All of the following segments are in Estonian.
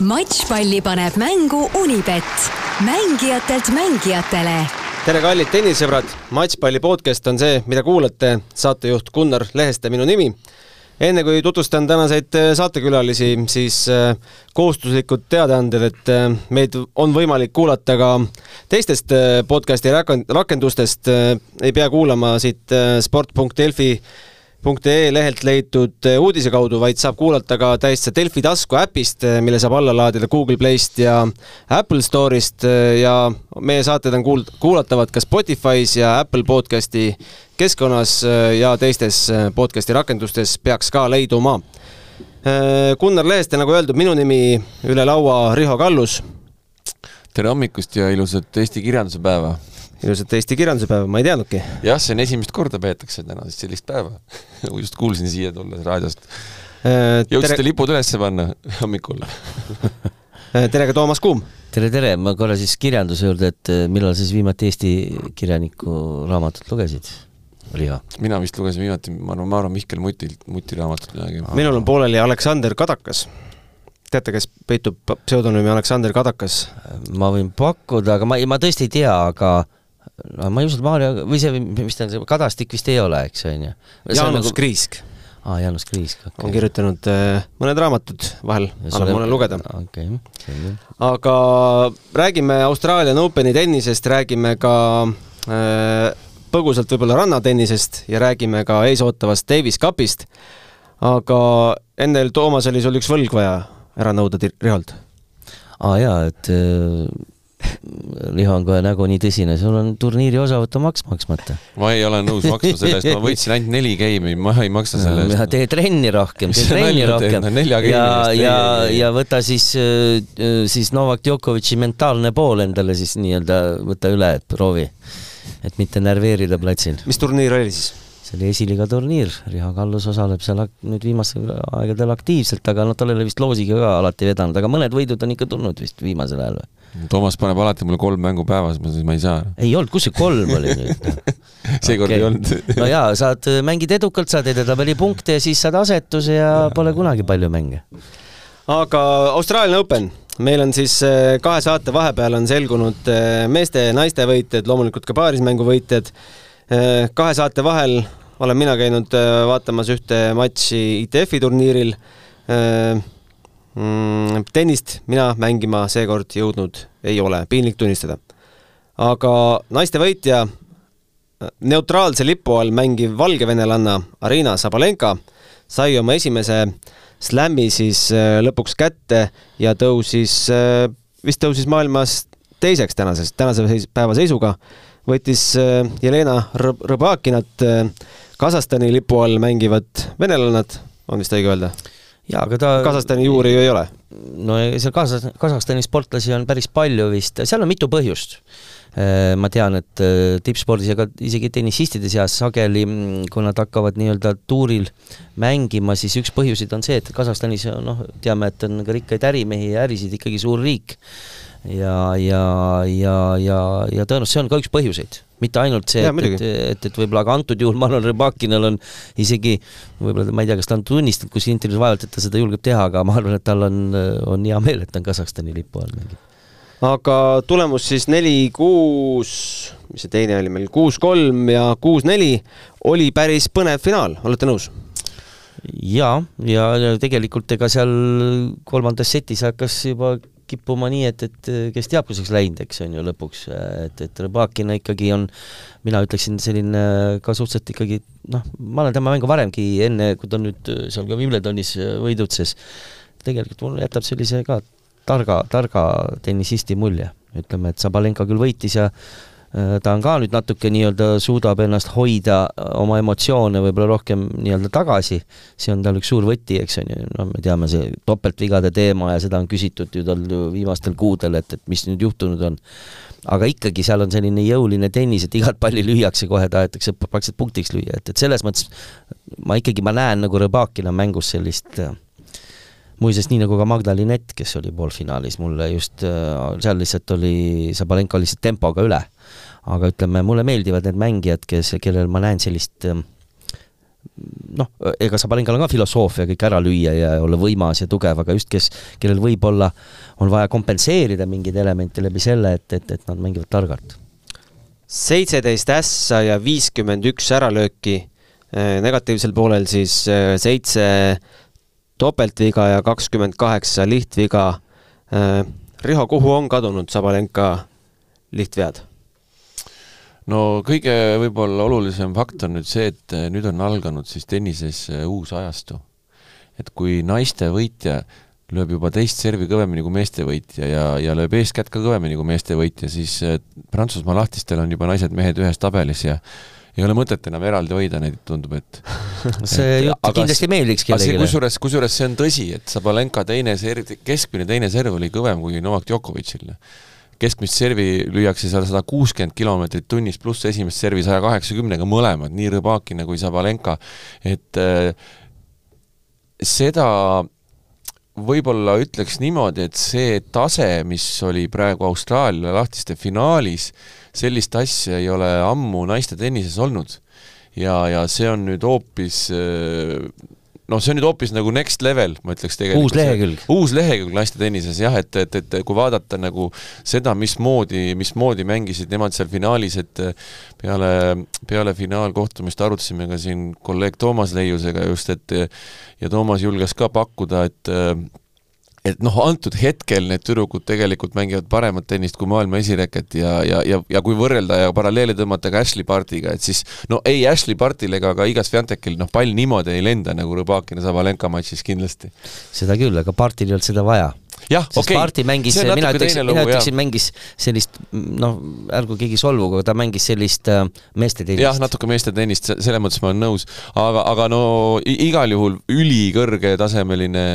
matšpalli paneb mängu Unibet, mängijatelt mängijatele. tere, kallid tennisesõbrad, Matšpalli podcast on see, mida kuulate, saatejuht Gunnar Leheste minu nimi. enne kui tutvustan tänaseid äh, saatekülalisi, siis äh, kohustuslikud teadaanded, et äh, meid on võimalik kuulata ka teistest podcasti rakendustest, ei pea kuulama siit sport.delfi delfi.ee lehelt leitud eh, uudise kaudu, vaid saab kuulata ka täitsa Delfi tasku äpist, eh, mille saab alla laadida Google Playst ja Apple Store'ist eh, ja meie saated on kuul-, kuulatavad ka Spotify's ja Apple podcasti keskkonnas ja teistes podcasti rakendustes peaks ka leiduma. Gunnar Leheste, nagu öeldud, minu nimi üle laua Riho Kallus. tere hommikust ja ilusat Eesti kirjanduse päeva ilusat Eesti kirjanduse päeva, ma ei teadnudki. jah, see on esimest korda peetakse täna siis sellist päeva just kuulsin siia tulles raadiost äh,. jõudsite tere... lipud üles panna hommikul äh, tere ka Toomas Kuum! tere, tere, ma korra siis kirjanduse juurde, et äh, millal siis viimati Eesti kirjaniku raamatut lugesid? Riho? mina vist lugesin viimati, ma arvan, ma arvan Mihkel Mutilt, Muti raamatut midagi. minul on pooleli Aleksander Kadakas teate, kes peitub pseudonüümi Aleksander Kadakas? ma võin pakkuda, aga ma, ma tõesti ei tea, aga no ma ei usu, et Maarja või see, mis ta on, see Kadastik vist ei ole, eks on ju. Jaanus nagu... Kriisk. aa, Jaanus Kriisk okay., on kirjutanud äh, mõned raamatud vahel, annab mulle lugeda. okei okay., aga räägime Austraalian Openi tennisest, räägime ka äh, põgusalt võib-olla rannatennisest ja räägime ka eesootavast Davis Cupist. aga enne, Toomas, oli sul üks võlg vaja ära nõuda Riholt? aa jaa, et äh, liha on kohe nägu nii tõsine, sul on turniiri osavõtu maks maksmata. ma ei ole nõus maksma selle eest, ma võitsin ainult neli game'i, ma ei maksa selle eest. tee trenni rohkem, tee trenni rohkem. ja, ja, ja võta siis, äh, siis Novak Djokovic'i mentaalne pool endale siis nii-öelda, võta üle, et proovi. et mitte närveerida platsil. mis turniir oli siis? See oli esiliiga turniir, Riho Kallus osaleb seal nüüd viimastel aegadel aktiivselt, aga noh, tal ei ole vist loosiga ka alati vedanud, aga mõned võidud on ikka tulnud vist viimasel ajal või? Toomas paneb alati mulle kolm mängu päevas, ma siis ma ei saa. ei olnud, kus see kolm oli nüüd seekord okay. ei olnud no jaa, saad, mängid edukalt, saad edetabeli punkte ja siis saad asetuse ja pole kunagi palju mänge. aga Austraalia Open, meil on siis eh, kahe saate vahepeal on selgunud eh, meeste ja naiste võitjad, loomulikult ka paarismängu võitjad Äh, kahe saate vahel olen mina käinud äh, vaatamas ühte matši ITF-i turniiril. Äh, mm, tennist mina mängima seekord jõudnud ei ole, piinlik tunnistada. aga naiste võitja, neutraalse lipu all mängiv valgevenelanna Arina Sabalenka sai oma esimese slämmi siis lõpuks kätte ja tõusis, vist tõusis maailmas teiseks tänases, tänase päeva seisuga võttis äh, Jelena Rõbakinat äh, Kasahstani lipu all mängivad venelannad, on vist õige öelda? jaa, aga ta Kasahstani juuri ju ei ole? no seal Kasah-, Kasahstani sportlasi on päris palju vist, seal on mitu põhjust. Äh, ma tean, et tippspordis ja ka isegi tennisistide seas sageli, mm, kui nad hakkavad nii-öelda tuuril mängima, siis üks põhjuseid on see, et Kasahstanis noh, teame, et on ka rikkaid ärimehi ja ärisid ikkagi suur riik ja, ja, ja, ja, ja tõenäoliselt see on ka üks põhjuseid, mitte ainult see, et, et, et, et võib-olla, aga antud juhul ma arvan, Rõbakinal on isegi võib-olla, ma ei tea, kas ta on tunnistanud kuskil intervjuus vaevalt, et ta seda julgeb teha, aga ma arvan, et tal on, on hea meel, et ta on Kasahstani lipu all mängib. aga tulemus siis neli-kuus, mis see teine oli meil, kuus-kolm ja kuus-neli, oli päris põnev finaal, olete nõus? jaa, ja tegelikult ega seal kolmandas setis hakkas juba kippuma nii, et, et kes teab, kuseks läinud, eks on ju lõpuks, et, et Rõbakina ikkagi on, mina ütleksin, selline ka suhteliselt ikkagi noh, ma olen tema mängu varemgi, enne kui ta nüüd seal ka Wimbledonis võidutses, tegelikult mulle jätab sellise ka targa, targa tennisisti mulje. ütleme, et Sabalenka küll võitis ja Äh, ta on ka nüüd natuke nii-öelda suudab ennast hoida, äh, oma emotsioone võib-olla rohkem nii-öelda tagasi, see on tal üks suur võti, eks on ju, noh, me teame see topeltvigade teema ja seda on küsitud ju tal viimastel kuudel, et, et mis nüüd juhtunud on. aga ikkagi seal on selline jõuline tennis, et igat palli lüüakse kohe, tahetakse praktiliselt punktiks lüüa, et, et selles mõttes ma ikkagi, ma näen nagu Rõbakina mängus sellist äh, muuseas, nii nagu ka Magda Linett, kes oli poolfinaalis, mulle just seal lihtsalt oli, Sabalenka lihtsalt tempoga üle aga ütleme, mulle meeldivad need mängijad, kes, kellel ma näen sellist ähm, noh, ega Sabalenkal on ka filosoofia kõik ära lüüa ja olla võimas ja tugev, aga just kes, kellel võib-olla on vaja kompenseerida mingeid elemente läbi selle, et, et, et nad mängivad targalt. seitseteist ässa ja viiskümmend üks äralööki, negatiivsel poolel siis seitse topeltviga ja kakskümmend kaheksa lihtviga. Riho, kuhu on kadunud Sabalenka lihtvead? No kõige võib-olla olulisem fakt on nüüd see, et eh, nüüd on alganud siis tennises eh, uus ajastu. et kui naiste võitja lööb juba teist servi kõvemini kui meeste võitja ja, ja lööb eeskätt ka kõvemini kui meeste võitja, siis eh, Prantsusmaa lahtistel on juba naised-mehed ühes tabelis ja ei ole mõtet enam eraldi hoida neid, tundub, et see jutt kindlasti meeldiks kellelegi. kusjuures, kusjuures see on tõsi, et Sabalenka teine serv, keskmine teine serv oli kõvem kui Novak Djokovicil keskmist servi lüüakse seal sada kuuskümmend kilomeetrit tunnis, pluss esimest servi saja kaheksakümnega, mõlemad, nii Rõbakina kui Sabalenka, et äh, seda võib-olla ütleks niimoodi, et see tase, mis oli praegu Austraalia lahtiste finaalis, sellist asja ei ole ammu naiste tennises olnud. ja, ja see on nüüd hoopis äh, noh, see on nüüd hoopis nagu next level, ma ütleks tegelikult. uus lehekülg. uus lehekülg naistetennises jah, et, et, et kui vaadata nagu seda, mismoodi, mismoodi mängisid nemad seal finaalis, et peale, peale finaalkohtumist arutasime ka siin kolleeg Toomas Leiusega just, et ja Toomas julges ka pakkuda, et et noh, antud hetkel need tüdrukud tegelikult mängivad paremat tennist kui maailma esireket ja, ja, ja, ja kui võrrelda ja paralleeli tõmmata ka Ashley Bartiga, et siis no ei Ashley Bartil ega ka Igas Sviantekil noh, pall niimoodi ei lenda nagu Rõbakina Sabalenka matšis kindlasti. seda küll, aga Bartil ei olnud seda vaja jah, okei. Okay.. Parti mängis, mina ütleksin, mina ütleksin, mängis sellist noh, ärgu keegi solvugu, ta mängis sellist äh, meestetennist. jah, natuke meestetennist, selles mõttes ma olen nõus, aga, aga no igal juhul ülikõrgetasemeline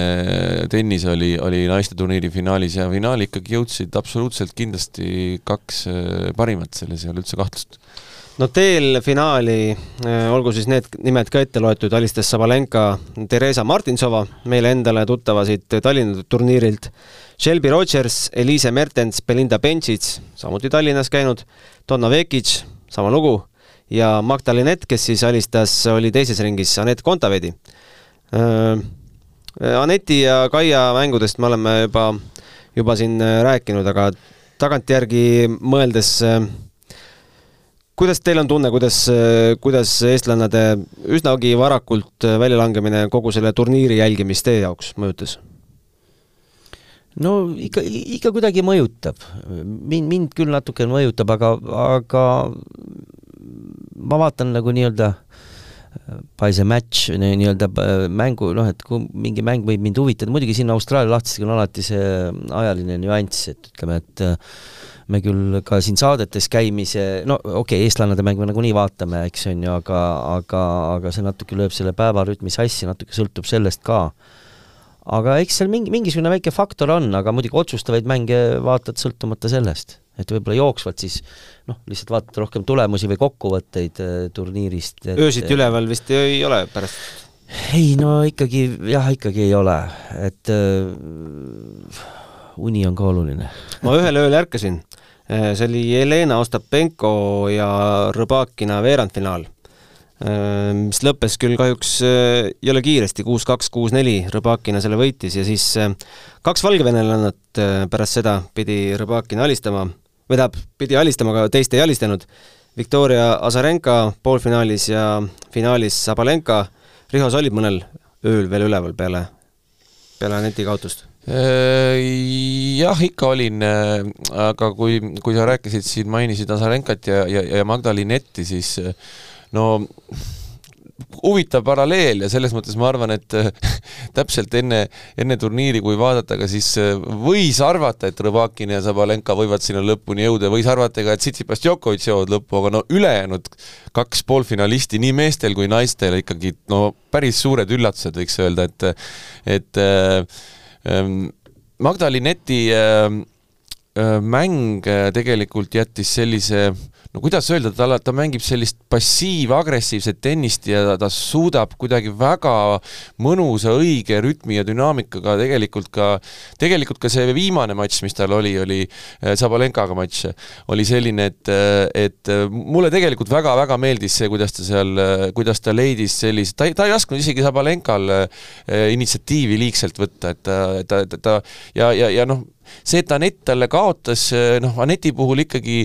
tennis oli, oli naiste turniiri finaalis ja finaali ikkagi jõudsid absoluutselt kindlasti kaks äh, parimat, selles ei ole üldse kahtlust no teel finaali, äh, olgu siis need nimed ka ette loetud, alistas Sabalenka Theresa Martinsova, meile endale tuttava siit Tallinna turniirilt, Shelby Rogers, Eliise Mertens, Belinda Bencic, samuti Tallinnas käinud, Donna Vekic, sama lugu, ja Magdalene, kes siis alistas, oli teises ringis Anett Kontavedi. Äh, Aneti ja Kaia mängudest me oleme juba, juba siin rääkinud, aga tagantjärgi mõeldes äh, kuidas teil on tunne, kuidas, kuidas eestlannade üsnagi varakult väljalangemine kogu selle turniiri jälgimist teie jaoks mõjutas? no ikka, ikka kuidagi mõjutab. mind, mind küll natuke mõjutab, aga, aga ma vaatan nagu nii-öelda by the match nii-öelda mängu, noh, et kui mingi mäng võib mind huvitada, muidugi siin Austraalia lahtistega on alati see ajaline nüanss, et ütleme, et me küll ka siin saadetes käimise, no okei okay,, eestlannade mängu nagunii vaatame, eks on ju, aga, aga, aga see natuke lööb selle päevarütmi sassi, natuke sõltub sellest ka. aga eks seal mingi, mingisugune väike faktor on, aga muidugi otsustavaid mänge vaatad sõltumata sellest, et võib-olla jooksvalt siis noh, lihtsalt vaatad rohkem tulemusi või kokkuvõtteid äh, turniirist. öösiti üleval vist ei ole pärast? ei no ikkagi jah, ikkagi ei ole, et äh, uni on ka oluline. ma ühel ööl ärkasin Äh, see oli Jelena Ostapenko ja Rõbakina veerandfinaal, äh, mis lõppes küll kahjuks äh, jõle kiiresti, kuus-kaks, kuus-neli, Rõbakina selle võitis ja siis kaks valgevenelannat pärast seda pidi Rõbakina alistama, või tähendab, pidi alistama, aga teist ei alistanud. Viktoria Azarenka poolfinaalis ja finaalis Sabalenka. Riho, sa olid mõnel ööl veel üleval peale, peale Aneti kaotust? Äh, jah, ikka olin, äh, aga kui, kui sa rääkisid siin, mainisid Azarenkat ja, ja, ja Magdalinetti, siis äh, no huvitav paralleel ja selles mõttes ma arvan, et täpselt enne, enne turniiri, kui vaadata, aga siis võis arvata, et Rõbakin ja Zabalenka võivad sinna lõpuni jõuda võis arvata ka, et Tsitsipas Djokovic jõuavad lõppu, aga no ülejäänud kaks poolfinalisti nii meestel kui naistel ikkagi no päris suured üllatused, võiks öelda, et et äh, Magdalineti ehm, ehm, mäng äh, tegelikult jättis sellise no kuidas öelda, ta, ta mängib sellist passiiv-agressiivset tennist ja ta, suudab kuidagi väga mõnusa, õige rütmi ja dünaamikaga tegelikult ka, tegelikult ka see viimane matš, mis tal oli, oli äh, Sabalenkaga matš, oli selline, et, et mulle tegelikult väga-väga meeldis see, kuidas ta seal, kuidas ta leidis sellise, ta ei, ta ei lasknud isegi Sabalenkal äh, initsiatiivi liigselt võtta, et ta, ta, ta, ta ja, ja, ja noh, see, et Anett talle kaotas, noh, Aneti puhul ikkagi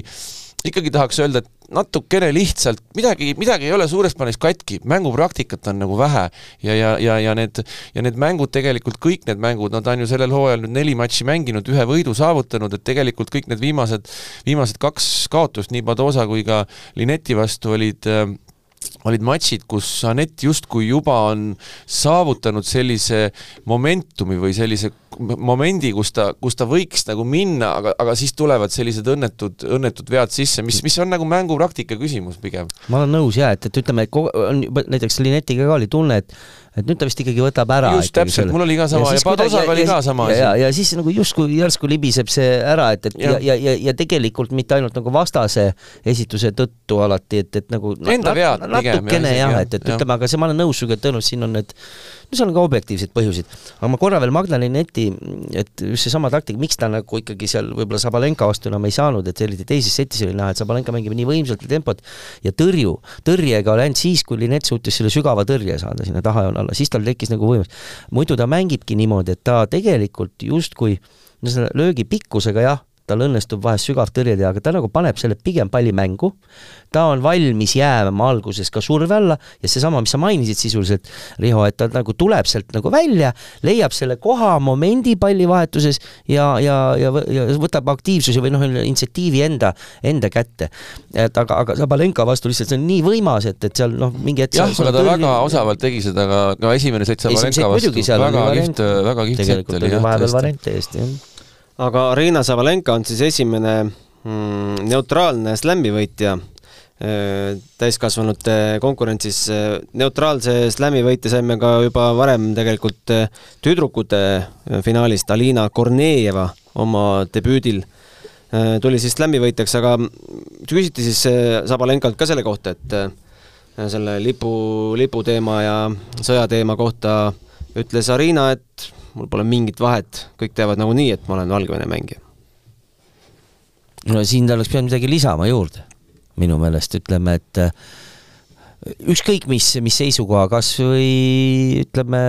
ikkagi tahaks öelda, et natukene lihtsalt, midagi, midagi ei ole suures plaanis katki, mängupraktikat on nagu vähe ja, ja, ja, ja need, ja need mängud tegelikult, kõik need mängud, ta on ju sellel hooajal nüüd neli matši mänginud, ühe võidu saavutanud, et tegelikult kõik need viimased, viimased kaks kaotust, nii Badosa kui ka Lineti vastu olid äh, olid matšid, kus Anett justkui juba on saavutanud sellise momentumi või sellise momendi, kus ta, kus ta võiks nagu minna, aga, aga siis tulevad sellised õnnetud, õnnetud vead sisse, mis, mis on nagu mängupraktika küsimus pigem. ma olen nõus jaa, et, et ütleme, on näiteks Linetiga ka oli tunne, et et nüüd ta vist ikkagi võtab ära. just, täpselt, mul oli ka sama ja, ja Padosaga oli ka sama asi. ja, ja siis nagu justkui järsku libiseb see ära, et, et ja, ja, ja, ja tegelikult mitte ainult nagu vastase esituse tõttu alati, et, et nagu enda vead pigem. natukene jah, et, et ütleme, aga see, ma olen nõus sinuga, et tõenäoliselt siin on need no seal on ka objektiivseid põhjuseid. aga ma korra veel Magdaleni Neti, et just seesama taktika, miks ta nagu ikkagi seal võib-olla Sabalenka vastu enam ei saanud, et eriti teises setis oli näha, et Sabalenka mängib nii võimsalt ja tempot ja tõrju, tõrjega oli ainult siis, kui Linet suutis selle sügava tõrje saada sinna tahajoone alla, siis tal tekkis nagu võimalus. muidu ta mängibki niimoodi, et ta tegelikult justkui no selle löögi pikkusega jah, tal õnnestub vahest sügav tõrje teha, aga ta nagu paneb selle pigem palli mängu, ta on valmis jääma alguses ka surve alla ja seesama, mis sa mainisid sisuliselt, Riho, et ta nagu tuleb sealt nagu välja, leiab selle koha, momendi pallivahetuses ja, ja, ja, ja võtab aktiivsuse või noh, initsiatiivi enda, enda kätte. et aga, aga Sabalenka vastu lihtsalt see on nii võimas, et, et seal noh, mingi hetk jah, aga ta tõrje... väga osavalt tegi seda ka, ka esimene set Sabalenka vastu, väga kihvt, väga kihvt set oli jah. vahepeal variante eest, jah aga Arina Savalenka on siis esimene mm, neutraalne slam'i võitja äh, täiskasvanute konkurentsis. neutraalse slam'i võitja saime ka juba varem tegelikult äh, tüdrukute äh, finaalist, Alina Kornejeva oma debüüdil tuli siis slam'i võitjaks, aga küsiti siis Sabalenkalt ka selle kohta, et selle lipu, liputeema ja sõjateema kohta ütles Arina, et mul pole mingit vahet, kõik teavad nagunii, et ma olen Valgevene mängija. no siin ta oleks pidanud midagi lisama juurde, minu meelest, ütleme, et äh, ükskõik mis, mis seisukoha, kas või ütleme,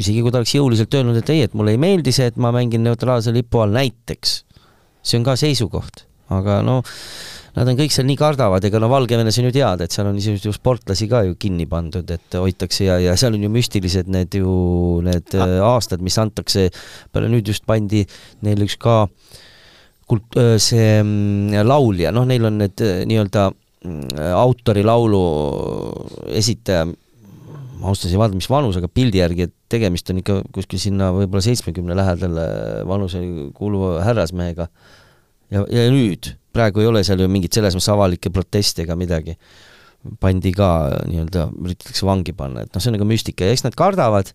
isegi kui ta oleks jõuliselt öelnud, et ei, et mulle ei meeldi see, et ma mängin neutraalse lipu all näiteks, see on ka seisukoht, aga no nad on kõik seal nii kardavad, ega no Valgevenes on ju teada, et seal on niisuguseid ju sportlasi ka ju kinni pandud, et hoitakse ja, ja seal on ju müstilised need ju need ah. aastad, mis antakse, peale nüüd just pandi neil üks ka kult-, äh, see mm, laulja, noh, neil on need äh, nii-öelda mm, autori laulu esitaja, ma ausalt ei vaadanud, mis vanusega pildi järgi, et tegemist on ikka kuskil sinna võib-olla seitsmekümne lähedale vanusele kuuluva härrasmehega. ja, ja nüüd praegu ei ole seal ju mingit selles mõttes avalikke proteste ega midagi. pandi ka nii-öelda, üritatakse vangi panna, et noh, see on nagu müstika ja eks nad kardavad,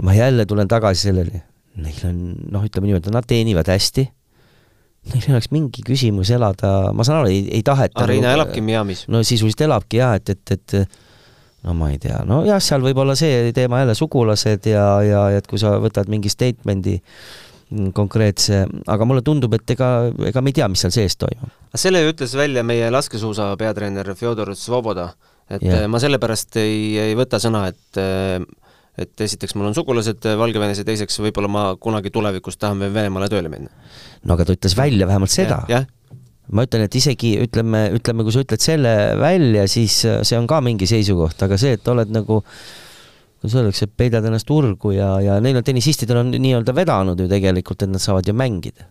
ma jälle tulen tagasi selleni, neil on noh, ütleme niimoodi, nad teenivad hästi, neil ei oleks mingi küsimus elada, ma saan aru, ei, ei taheta Arina nagu, elabki Miami's. no sisuliselt elabki jah, et, et, et no ma ei tea, nojah, seal võib olla see teema jälle sugulased ja, ja et kui sa võtad mingi statement'i konkreetse, aga mulle tundub, et ega, ega me ei tea, mis seal sees toimub. selle ütles välja meie laskesuusa peatreener Fjodor Svoboda, et yeah. ma sellepärast ei, ei võta sõna, et et esiteks mul on sugulased Valgevenes ja teiseks võib-olla ma kunagi tulevikus tahan veel Venemaale tööle minna. no aga ta ütles välja vähemalt seda ja,. ma ütlen, et isegi ütleme, ütleme, kui sa ütled selle välja, siis see on ka mingi seisukoht, aga see, et oled nagu äh, kuidas öeldakse, peidad ennast urgu ja, ja neil on tennisistidel on nii-öelda vedanud ju tegelikult, et nad saavad ju mängida.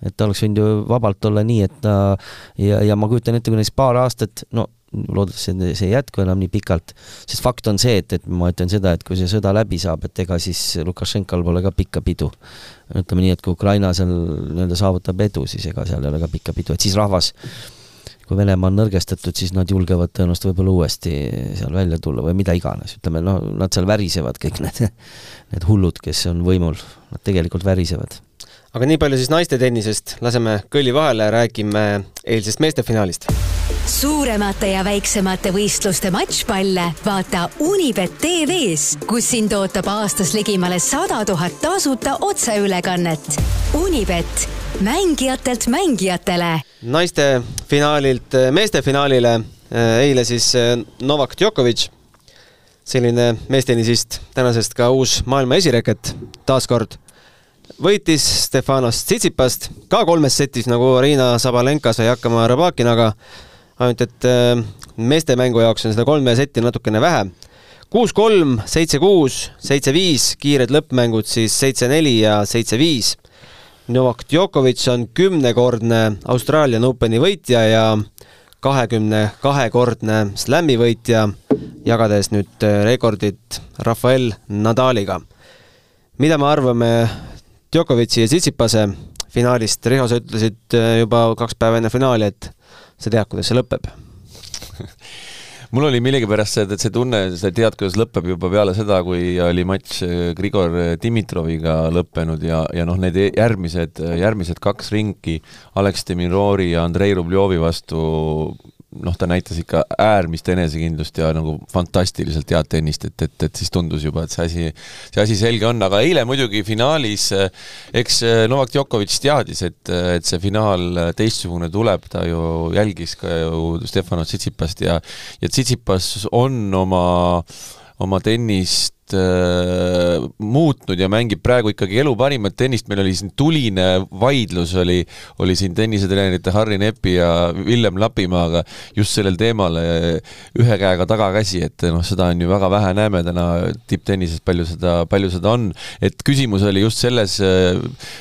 et oleks võinud ju vabalt olla nii, et ta ja, ja ma kujutan ette, kui näiteks paar aastat, no loodetavasti see ei jätku enam nii pikalt, sest fakt on see, et, et ma ütlen seda, et kui see sõda läbi saab, et ega siis Lukašenkal pole ka pikka pidu. ütleme nii, et kui Ukraina seal nii-öelda saavutab edu, siis ega seal ei ole ka pikka pidu, et siis rahvas kui Venemaa on nõrgestatud, siis nad julgevad tõenäoliselt võib-olla uuesti seal välja tulla või mida iganes, ütleme noh, nad seal värisevad, kõik need, need hullud, kes on võimul, nad tegelikult värisevad. aga nii palju siis naiste tennisest, laseme kõlli vahele, räägime eilsest meeste finaalist. suuremate ja väiksemate võistluste matšpalle vaata Unibet tv-s, kus sind ootab aastas ligimale sada tuhat tasuta otseülekannet. Unibet, mängijatelt mängijatele. naiste finaalilt meeste finaalile eile siis Novak Djokovic, selline meestenisist, tänasest ka uus maailma esireket taaskord võitis Stefanos Tsitsipast ka kolmes setis, nagu Riina Sabalenka sai hakkama Rabakinaga, ainult et äh, meeste mängu jaoks on seda kolme setti natukene vähe. kuus-kolm, seitse-kuus, seitse-viis, kiired lõppmängud siis seitse-neli ja seitse-viis. Novak Djokovic on kümnekordne Australian Openi võitja ja kahekümne kahekordne Slami võitja, jagades nüüd äh, rekordit Rafael Nadaliga. mida me arvame Djokovic'i ja Tsitsipase finaalist, Riho, sa ütlesid äh, juba kaks päeva enne finaali, et sa tead, kuidas see lõpeb mul oli millegipärast see, et see tunne, sa tead, kuidas lõpeb juba peale seda, kui oli matš äh, Grigor Dimitroviga lõppenud ja, ja noh, need järgmised, järgmised kaks ringi, Alex Demirori ja Andrei Rubljovi vastu noh, ta näitas ikka äärmist enesekindlust ja nagu fantastiliselt head tennist, et, et, et siis tundus juba, et see asi, see asi selge on, aga eile muidugi finaalis eks Novak Djokovic teadis, et, et see finaal teistsugune tuleb, ta ju jälgis ka ju Stefano Tsitsipast ja ja Tsitsipas on oma, oma tennist äh, muutnud ja mängib praegu ikkagi elu parimat tennist, meil oli siin tuline vaidlus oli, oli siin tennisetreenerite Harri Nepi ja Villem Lapimaaga just sellel teemal ühe käega tagakäsi, et noh, seda on ju väga vähe, näeme täna tipptennises, palju seda, palju seda on, et küsimus oli just selles,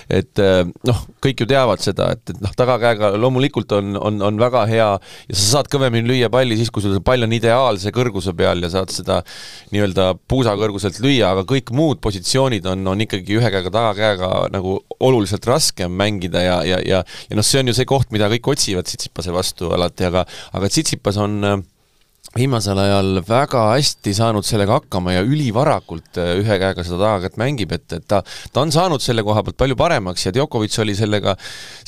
et noh, kõik ju teavad seda, et, et noh, tagakäega loomulikult on, on, on väga hea ja sa saad kõvemini lüüa palli siis, kui sul see pall on ideaalse kõrguse peal ja saad seda nii-öelda puusa kõrguse kõrguselt lüüa, aga kõik muud positsioonid on, on ikkagi ühe käega tagakäega nagu oluliselt raskem mängida ja, ja, ja ja noh, see on ju see koht, mida kõik otsivad Tsitsipase vastu alati, aga aga Tsitsipas on äh, viimasel ajal väga hästi saanud sellega hakkama ja ülivarakult äh, ühe käega seda tagakätt mängib, et, et ta, ta on saanud selle koha pealt palju paremaks ja Djokovic oli sellega,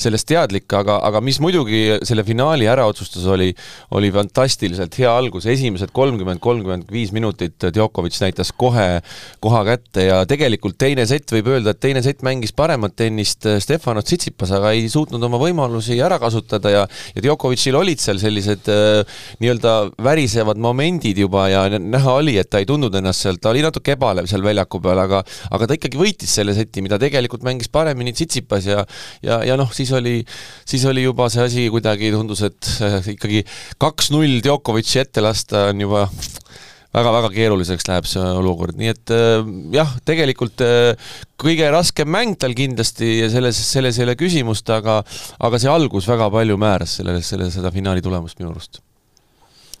sellest teadlik, aga, aga mis muidugi selle finaali ära otsustas, oli, oli fantastiliselt hea algus, esimesed kolmkümmend, kolmkümmend viis minutit Djokovic näitas kohe koha kätte ja tegelikult teine sett, võib öelda, et teine sett mängis paremat tennist äh, Stefanos Tsitsipas, aga ei suutnud oma võimalusi ära kasutada ja ja Djokovicil olid seal sellised äh, nii-öelda väris värisevad momendid juba ja näha oli, et ta ei tundnud ennast seal, ta oli natuke ebalev seal väljaku peal, aga aga ta ikkagi võitis selle seti, mida tegelikult mängis paremini Tsitsipas ja ja, ja noh, siis oli, siis oli juba see asi kuidagi, tundus, et äh, ikkagi kaks-null Djokovic'i ette lasta on juba väga-väga keeruliseks läheb see olukord, nii et äh, jah, tegelikult äh, kõige raskem mäng tal kindlasti ja selles, selles ei ole küsimust, aga aga see algus väga palju määras selle, selle, seda finaali tulemust minu arust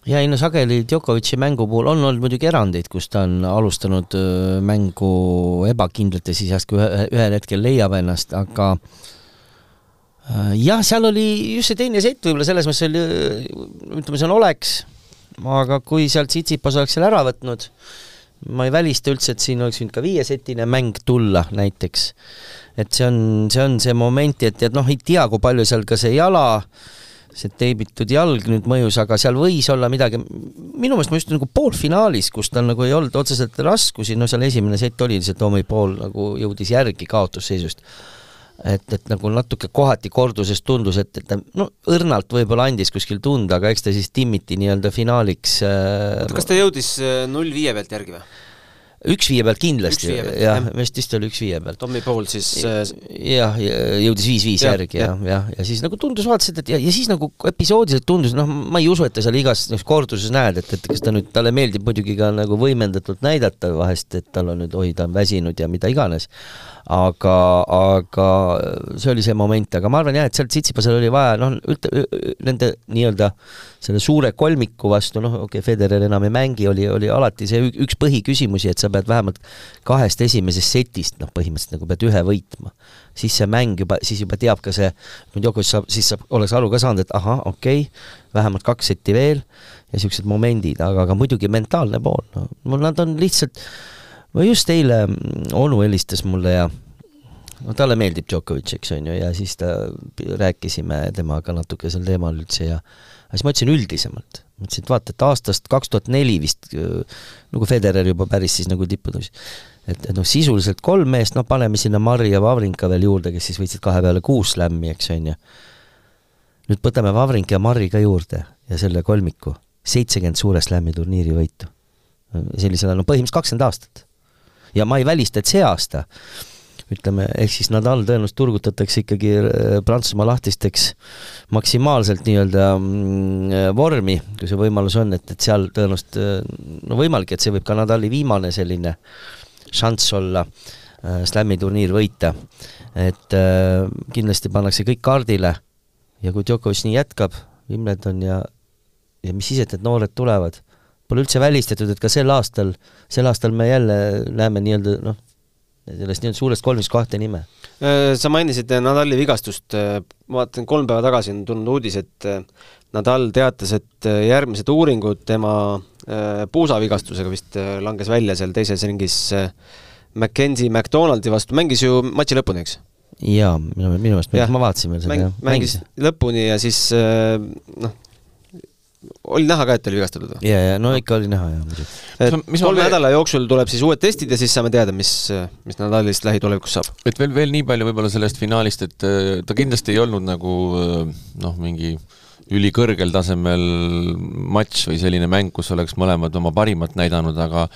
ja ei no sageli Djokovic'i mängu puhul on olnud muidugi erandeid, kus ta on alustanud mängu ebakindlalt ja siis järsku ühe, ühel hetkel leiab ennast, aga jah, seal oli just see teine sett võib-olla selles mõttes oli, ütleme, see on oleks, aga kui sealt Tsitsipas oleks selle ära võtnud, ma ei välista üldse, et siin oleks võinud ka viiesetine mäng tulla näiteks. et see on, see on see moment, et, et noh, ei tea, kui palju seal ka see jala äh, see teibitud jalg nüüd mõjus, aga seal võis olla midagi, minu meelest ma just nagu poolfinaalis, kus tal nagu ei olnud otseselt raskusi, no seal esimene sett oli lihtsalt Toomi pool nagu jõudis järgi kaotusseisust. et, et nagu natuke kohati korduses tundus, et, et ta no õrnalt võib-olla andis kuskil tunda, aga eks ta siis timmiti nii-öelda finaaliks äh, kas ta jõudis äh, null viie pealt järgi või? Üks viie pealt kindlasti, jah, vist vist oli üks viie pealt. Tommy Paul siis äh, jah, jõudis viis-viis järgi ja, ja, ja, siis nagu tundus, vaatasid, et ja, ja siis nagu episoodiliselt tundus, noh, ma ei usu, et ta seal igas noh, korduses näed, et, et kas ta nüüd, talle meeldib muidugi ka nagu võimendatult näidata vahest, et tal on nüüd, oi, ta on väsinud ja mida iganes aga, aga see oli see moment, aga ma arvan jah, et sealt Tsitsipasel oli vaja noh, nende nii-öelda selle suure kolmiku vastu, noh, okei okay,, Federer enam ei mängi, oli, oli alati see üks põhiküsimusi, et sa pead vähemalt kahest esimesest setist, noh, põhimõtteliselt nagu pead ühe võitma. siis see mäng juba, siis juba teab ka see, Djokovic saab, siis saab, oleks aru ka saanud, et ahah, okei okay,, vähemalt kaks setti veel ja niisugused momendid, aga, aga muidugi mentaalne pool, no nad on lihtsalt ma just eile, mm, onu helistas mulle ja no talle meeldib Djokovic, eks on ju, ja siis ta, rääkisime temaga natuke sel teemal üldse ja siis ma ütlesin üldisemalt, ma ütlesin, et vaata, et aastast kaks tuhat neli vist nagu Federer juba päris siis nagu tippu tõusis, et, et noh, sisuliselt kolm meest, noh paneme sinna Marri ja Vavrinka veel juurde, kes siis võitsid kahe peale kuus slämmi, eks on ju. nüüd võtame Vavrinka ja Marri ka juurde ja selle kolmiku, seitsekümmend suure slämmi turniiri võitu. sellisena, no põhimõtteliselt kakskümmend aastat. Ja ma ei välista, et see aasta ütleme, ehk siis Nadal tõenäoliselt turgutatakse ikkagi äh, Prantsusmaa lahtisteks maksimaalselt nii-öelda mm, vormi, kui see võimalus on, et, et seal tõenäoliselt äh, no võimalik, et see võib ka Nadali viimane selline šanss olla äh, slam'i turniir võita. et äh, kindlasti pannakse kõik kaardile ja kui Djokovic nii jätkab, Wimbledon ja, ja mis siis, et need noored tulevad, pole üldse välistatud, et ka sel aastal, sel aastal me jälle näeme nii-öelda noh, sellest nii-öelda suurest kolmest kahte nime. Äh, sa mainisid Nadali vigastust, ma vaatan, kolm päeva tagasi on tulnud uudis, et äh, Nadal teatas, et järgmised uuringud tema Äh, puusavigastusega vist äh, langes välja seal teises ringis äh, Mackenzie McDonaldi vastu, mängis ju matši lõpuni, eks? jaa, minu, minu meelest, ma vaatasin veel seda Mäng,, mängis lõpuni ja siis noh, oli näha ka, et oli vigastatud või? jaa, jaa, no ikka oli näha, jaa, muidugi. et kolme nädala jooksul tuleb siis uued testid ja siis saame teada, mis, mis Nadalist lähitulevikus saab. et veel, veel nii palju võib-olla sellest finaalist, et ta kindlasti ei olnud nagu noh, mingi äh, ülikõrgel tasemel matš või selline mäng, kus oleks mõlemad oma parimat näidanud, aga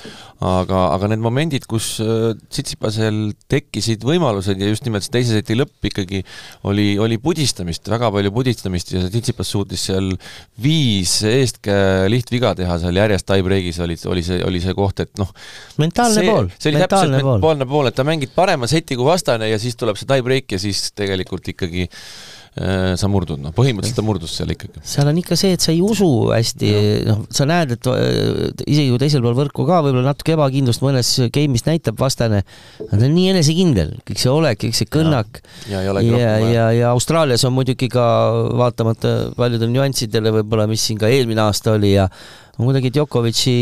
aga, aga need momendid, kus äh, Tsitsipasel tekkisid võimalused ja just nimelt see teise seti lõpp ikkagi oli, oli pudistamist, väga palju pudistamist ja Tsitsipas suutis seal viis eestkäe lihtviga teha seal järjest tie-break'is oli, oli see, oli see koht, et noh mentaalne see, pool. see oli täpselt mentaalne pool, et ta mängib parema seti kui vastane ja siis tuleb see tie-break ja siis tegelikult ikkagi sa murdud, noh, põhimõtteliselt ta murdus seal ikkagi. seal on ikka see, et sa ei usu hästi, noh, sa näed, et äh, isegi kui teisel pool võrku ka võib-olla natuke ebakindlust mõnes game'is näitab vastane, ta on nii enesekindel, kõik see olek, kõik see kõnnak. Ja, ja, ja, ja, ja, ja Austraalias on muidugi ka vaatamata paljudele nüanssidele võib-olla, mis siin ka eelmine aasta oli ja on kuidagi Djokovic'i,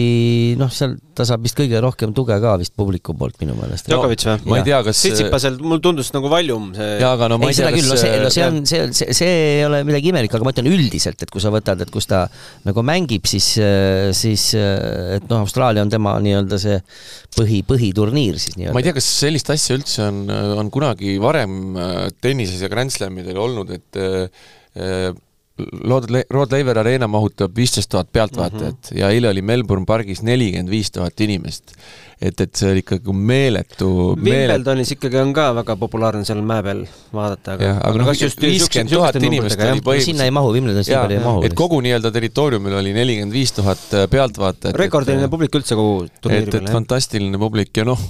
noh, seal ta saab vist kõige rohkem tuge ka vist publiku poolt minu meelest. Djokovic või? ma ei tea, kas Tsitsipasel mul tundus nagu valjum see jaa, aga no ma ei, ei tea, kas no see, no see on, see, see, see ei ole midagi imelikku, aga ma ütlen üldiselt, et kui sa võtad, et kus ta nagu mängib, siis, siis et noh, Austraalia on tema nii-öelda see põhi, põhiturniir siis nii-öelda. ma ei tea, kas sellist asja üldse on, on kunagi varem äh, tennises ja Grand Slamidel olnud, et Rod, Rod Laver Arena mahutab viisteist tuhat pealtvaatajat mm -hmm. ja eile oli Melbourne pargis nelikümmend viis tuhat inimest et, et see oli ikkagi meeletu Wimbledonis meele... ikkagi on ka väga populaarne seal mäe peal vaadata, aga, aga noh, viiskümmend tuhat inimest oli põhimõtteliselt sinna ei mahu, Wimbledonis nii palju ei mahu. et kogu nii-öelda territooriumil oli nelikümmend viis tuhat äh, pealtvaatajat. rekordiline publik üldse kogu turniiri peal. et, et fantastiline publik ja noh,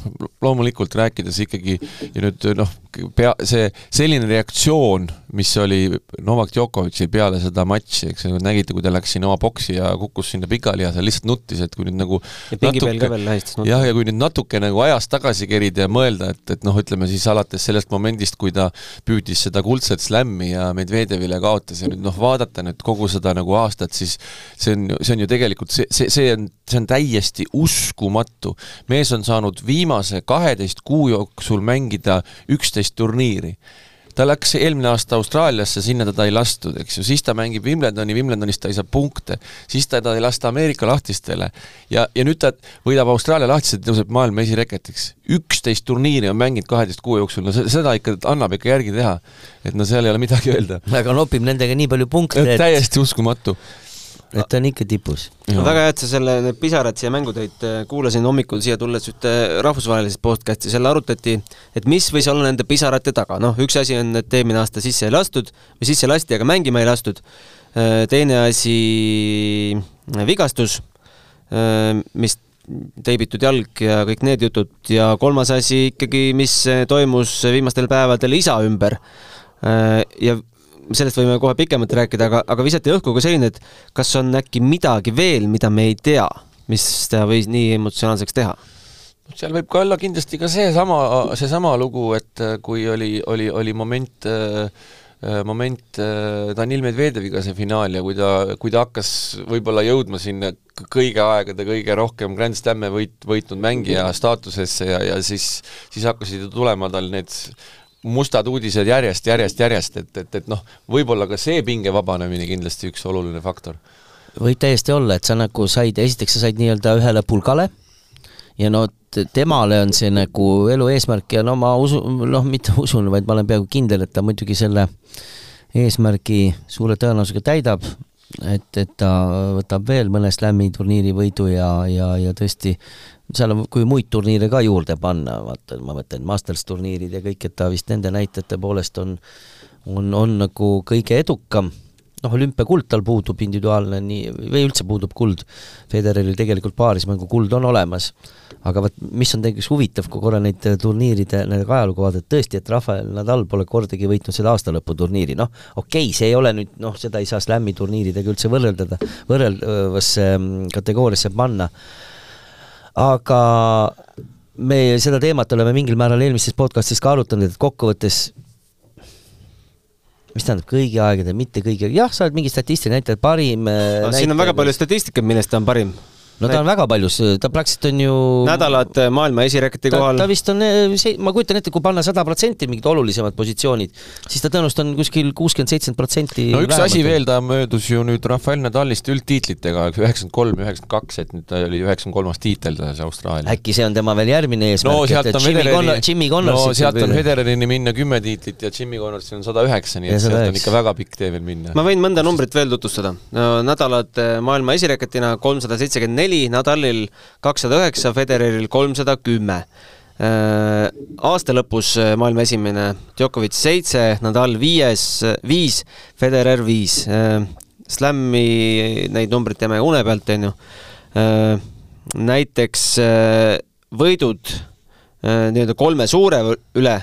loomulikult rääkides ikkagi ja nüüd noh, pea, see selline reaktsioon, mis oli Novak Djokovicil peale seda matši, eks nägite, kui ta läks sinna oma boksi ja kukkus sinna pikali ja seal lihtsalt nuttis, et kui nüüd nagu ja pingi natuke, peal ka veel hästi nuttis. jah, ja kui nüüd natuke nagu ajas tagasi kerida ja mõelda, et, et noh, ütleme siis alates sellest momendist, kui ta püüdis seda kuldset slämmi ja Medvedjevile kaotas ja nüüd noh, vaadata nüüd kogu seda nagu aastat, siis see on, see on ju tegelikult see, see, see on, see on täiesti uskumatu. mees on saanud viimase kaheteist kuu jooksul mängida üksteist turniiri ta läks eelmine aasta Austraaliasse, sinna teda ei lastud, eks ju, siis ta mängib Wimbledoni, Wimbledonis ta ei saa punkte, siis teda ei lasta Ameerika lahtistele ja, ja nüüd ta võidab Austraalia lahtised tõuseb maailma esireketiks. üksteist turniiri on mänginud kaheteist kuu jooksul, no seda ikka annab ikka järgi teha. et no seal ei ole midagi öelda. aga nopib nendega nii palju punkte, et täiesti uskumatu et ta on ikka tipus. väga hea, et sa selle, need pisarad siia mängu tõid, kuulasin hommikul siia tulles ühte rahvusvahelist podcast'i, seal arutati, et mis võis olla nende pisarate taga, noh, üks asi on, et eelmine aasta sisse ei lastud või sisse lasti, aga mängima ei lastud. teine asi, vigastus, mis teibitud jalg ja kõik need jutud ja kolmas asi ikkagi, mis toimus viimastel päevadel isa ümber. ja sellest võime kohe pikemalt rääkida, aga, aga visati õhku ka selline, et kas on äkki midagi veel, mida me ei tea, mis ta võis nii emotsionaalseks teha? seal võib ka olla kindlasti ka seesama, seesama lugu, et äh, kui oli, oli, oli moment äh, äh moment äh, Danil Medvedjeviga see finaal ja kui ta, kui ta hakkas võib-olla jõudma sinna kõige aegade kõige rohkem Grand Slam'e võit, võitnud mängija staatusesse ja, ja siis, siis hakkasid ju tulema tal need mustad uudised järjest, järjest, järjest, et, et, et noh, võib-olla ka see pinge vabanemine kindlasti üks oluline faktor. võib täiesti olla, et sa nagu said, esiteks sa said nii-öelda ühele pulgale ja no temale on see nagu elu eesmärk ja no ma usun, noh, mitte usun, vaid ma olen peaaegu kindel, et ta muidugi selle eesmärgi suure tõenäosusega täidab, et, et ta võtab veel mõne slam'i turniiri võidu ja, ja, ja tõesti seal on, kui muid turniire ka juurde panna, vaata, ma mõtlen Masters turniirid ja kõik, et ta vist nende näitajate poolest on, on, on nagu kõige edukam. noh, olümpiakuld tal puudub individuaalne nii, või üldse puudub kuld, Federeril tegelikult paarismängu kuld on olemas, aga vot mis on tegelikult huvitav, kui korra neid turniiride nendega ajalugu vaadata, tõesti, et Rafael Nadal pole kordagi võitnud seda aastalõputurniiri, noh, okei okay,, see ei ole nüüd noh, seda ei saa slam'i turniiridega üldse võrreldada, võrreldavasse mm, kategooriasse panna, aga me seda teemat oleme mingil määral eelmistes podcastis ka arutanud, et kokkuvõttes mis tähendab kõigi aegade, mitte kõigi, jah, sa oled mingi statistiline näitaja, parim no, näitaja. siin on väga palju statistikat, millest ta on parim no ta on väga paljus, ta praktiliselt on ju nädalad maailma esireketi kohal. ta vist on see, ma kujutan ette, kui panna sada protsenti mingid olulisemad positsioonid, siis ta tõenäoliselt on kuskil kuuskümmend, seitsekümmend protsenti no üks asi veel, ta möödus ju nüüd Rafael Nadalist üldtiitlitega, üheksakümmend kolm, üheksakümmend kaks, et nüüd ta oli üheksakümne kolmas tiitel taas Austraalia. äkki see on tema veel järgmine eesmärk no sealt on Jimmy Connor, Jimmy Connors no sealt on Federerini minna kümme tiitlit ja Jimmy Connorsil on sada üheksa, nii et sealt on ikka väga pikk tee veel minna. ma võin mõnda numbrit veel tutvustada no,. nädalad maailma esireketina kolmsada seitsekümmend neli, Nadalil kakssada üheksa, Federeril kolmsada kümme. Äh, aasta lõpus äh, maailma esimene, Djokovic seitse, Nadal viies, viis, Federer viis. Äh, Slam'i neid numbreid teame une pealt, on ju. näiteks võidud nii-öelda kolme suure üle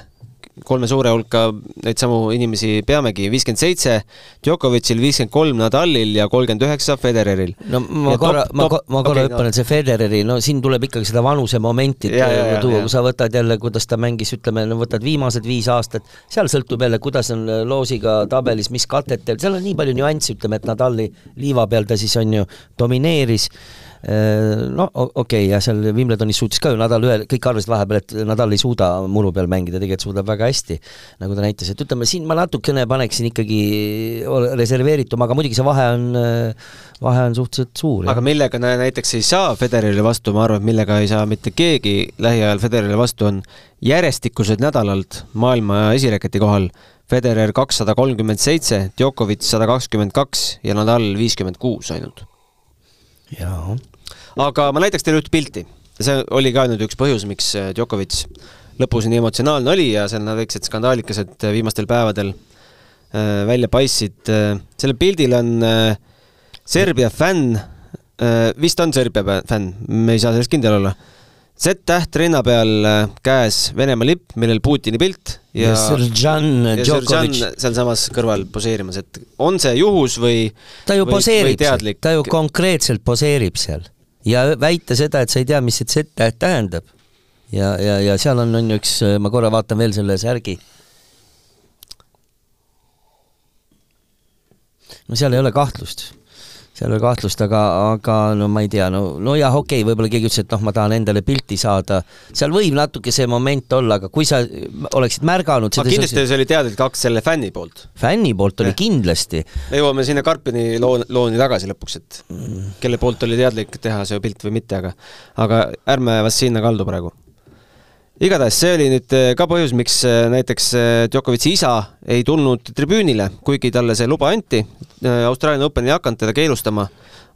kolme suure hulka neid samu inimesi peamegi, viiskümmend seitse Djokovicil, viiskümmend kolm Nadalil ja kolmkümmend üheksa Federeril. no ma ja korra, ma, ma korra okay, hüppan no., et see Federeri, no siin tuleb ikkagi seda vanuse momenti tuua, kui sa võtad jälle, kuidas ta mängis, ütleme, no võtad viimased viis aastat, seal sõltub jälle, kuidas on loosiga tabelis, mis katetel, seal on nii palju nüansse, ütleme, et Nadali liiva peal ta siis on ju domineeris Äh, no okei okay,, ja seal Wimbledonis suutis ka ju Nadal ühe, kõik arvasid vahepeal, et Nadal ei suuda muru peal mängida, tegelikult suudab väga hästi, nagu ta näitas, et ütleme, siin ma natukene paneksin ikkagi reserveeritum, aga muidugi see vahe on, vahe on suhteliselt suur. aga millega näiteks ei saa Federerile vastu, ma arvan, et millega ei saa mitte keegi lähiajal Federerile vastu, on järjestikused nädalalt maailma esireketi kohal Federer kakssada kolmkümmend seitse, Djokovic sada kakskümmend kaks ja Nadal viiskümmend kuus ainult. jaa aga ma näitaks teile ühte pilti. see oli ka nüüd üks põhjus, miks äh, Djokovic lõpus nii emotsionaalne oli ja seal need väiksed skandaalikesed äh, viimastel päevadel äh, välja paistsid. sellel pildil on Serbia fänn, vist on Serbia fänn, me ei saa selles kindel olla Z-täht rinna peal käes Venemaa lipp, millel Putini pilt ja, ja Srdžan Djokovic sealsamas kõrval poseerimas, et on see juhus või ta ju või, poseerib seal, ta ju konkreetselt poseerib seal ja väita seda, et sa ei tea, mis see Z-täht tähendab. ja, ja, ja seal on, on üks, ma korra vaatan veel selle särgi. no seal ei ole kahtlust seal ei ole kahtlust, aga, aga no ma ei tea, no, no jah, okei okay,, võib-olla keegi ütles, et noh, ma tahan endale pilti saada, seal võib natuke see moment olla, aga kui sa oleksid märganud aga kindlasti see oli teadlik akt selle fänni poolt. fänni poolt oli ja. kindlasti. me jõuame sinna Karpini loo, looni tagasi lõpuks, et mm. kelle poolt oli teadlik teha see pilt või mitte, aga aga ärme vast sinna kaldu praegu igatahes see oli nüüd eh, ka põhjus, miks eh, näiteks eh, Djokovic'i isa ei tulnud tribüünile, kuigi talle see luba anti. Austraalia Open ei hakanud teda keelustama,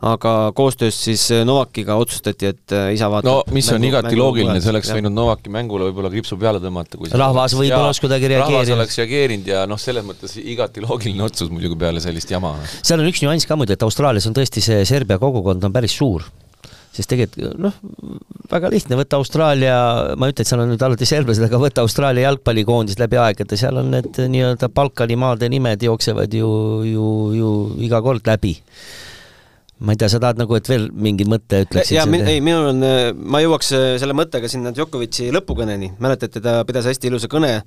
aga koostöös siis Novakiga otsustati, et isa vaatab no mis on mängu, igati mängu loogiline, see oleks võinud Novaki mängule võib-olla kriipsu peale tõmmata, kui rahvas võib-olla oleks kuidagi reageerinud. rahvas oleks reageerinud ja noh, selles mõttes igati loogiline otsus muidugi peale sellist jama. seal on üks nüanss ka muidu, et Austraalias on tõesti see Serbia kogukond on päris suur sest tegelikult noh, väga lihtne, võtta Austraalia, ma ei ütle, et seal on nüüd alati serblased, aga võtta Austraalia jalgpallikoondis läbi aegade, seal on need nii-öelda Balkani maade nimed jooksevad ju, ju, ju iga kord läbi ma ei tea, sa tahad nagu, et veel mingi mõtte ütleksid? jaa, ei, minul on, ma jõuaks selle mõttega sinna Djokovic'i lõpukõneni, mäletate, ta pidas hästi ilusa kõne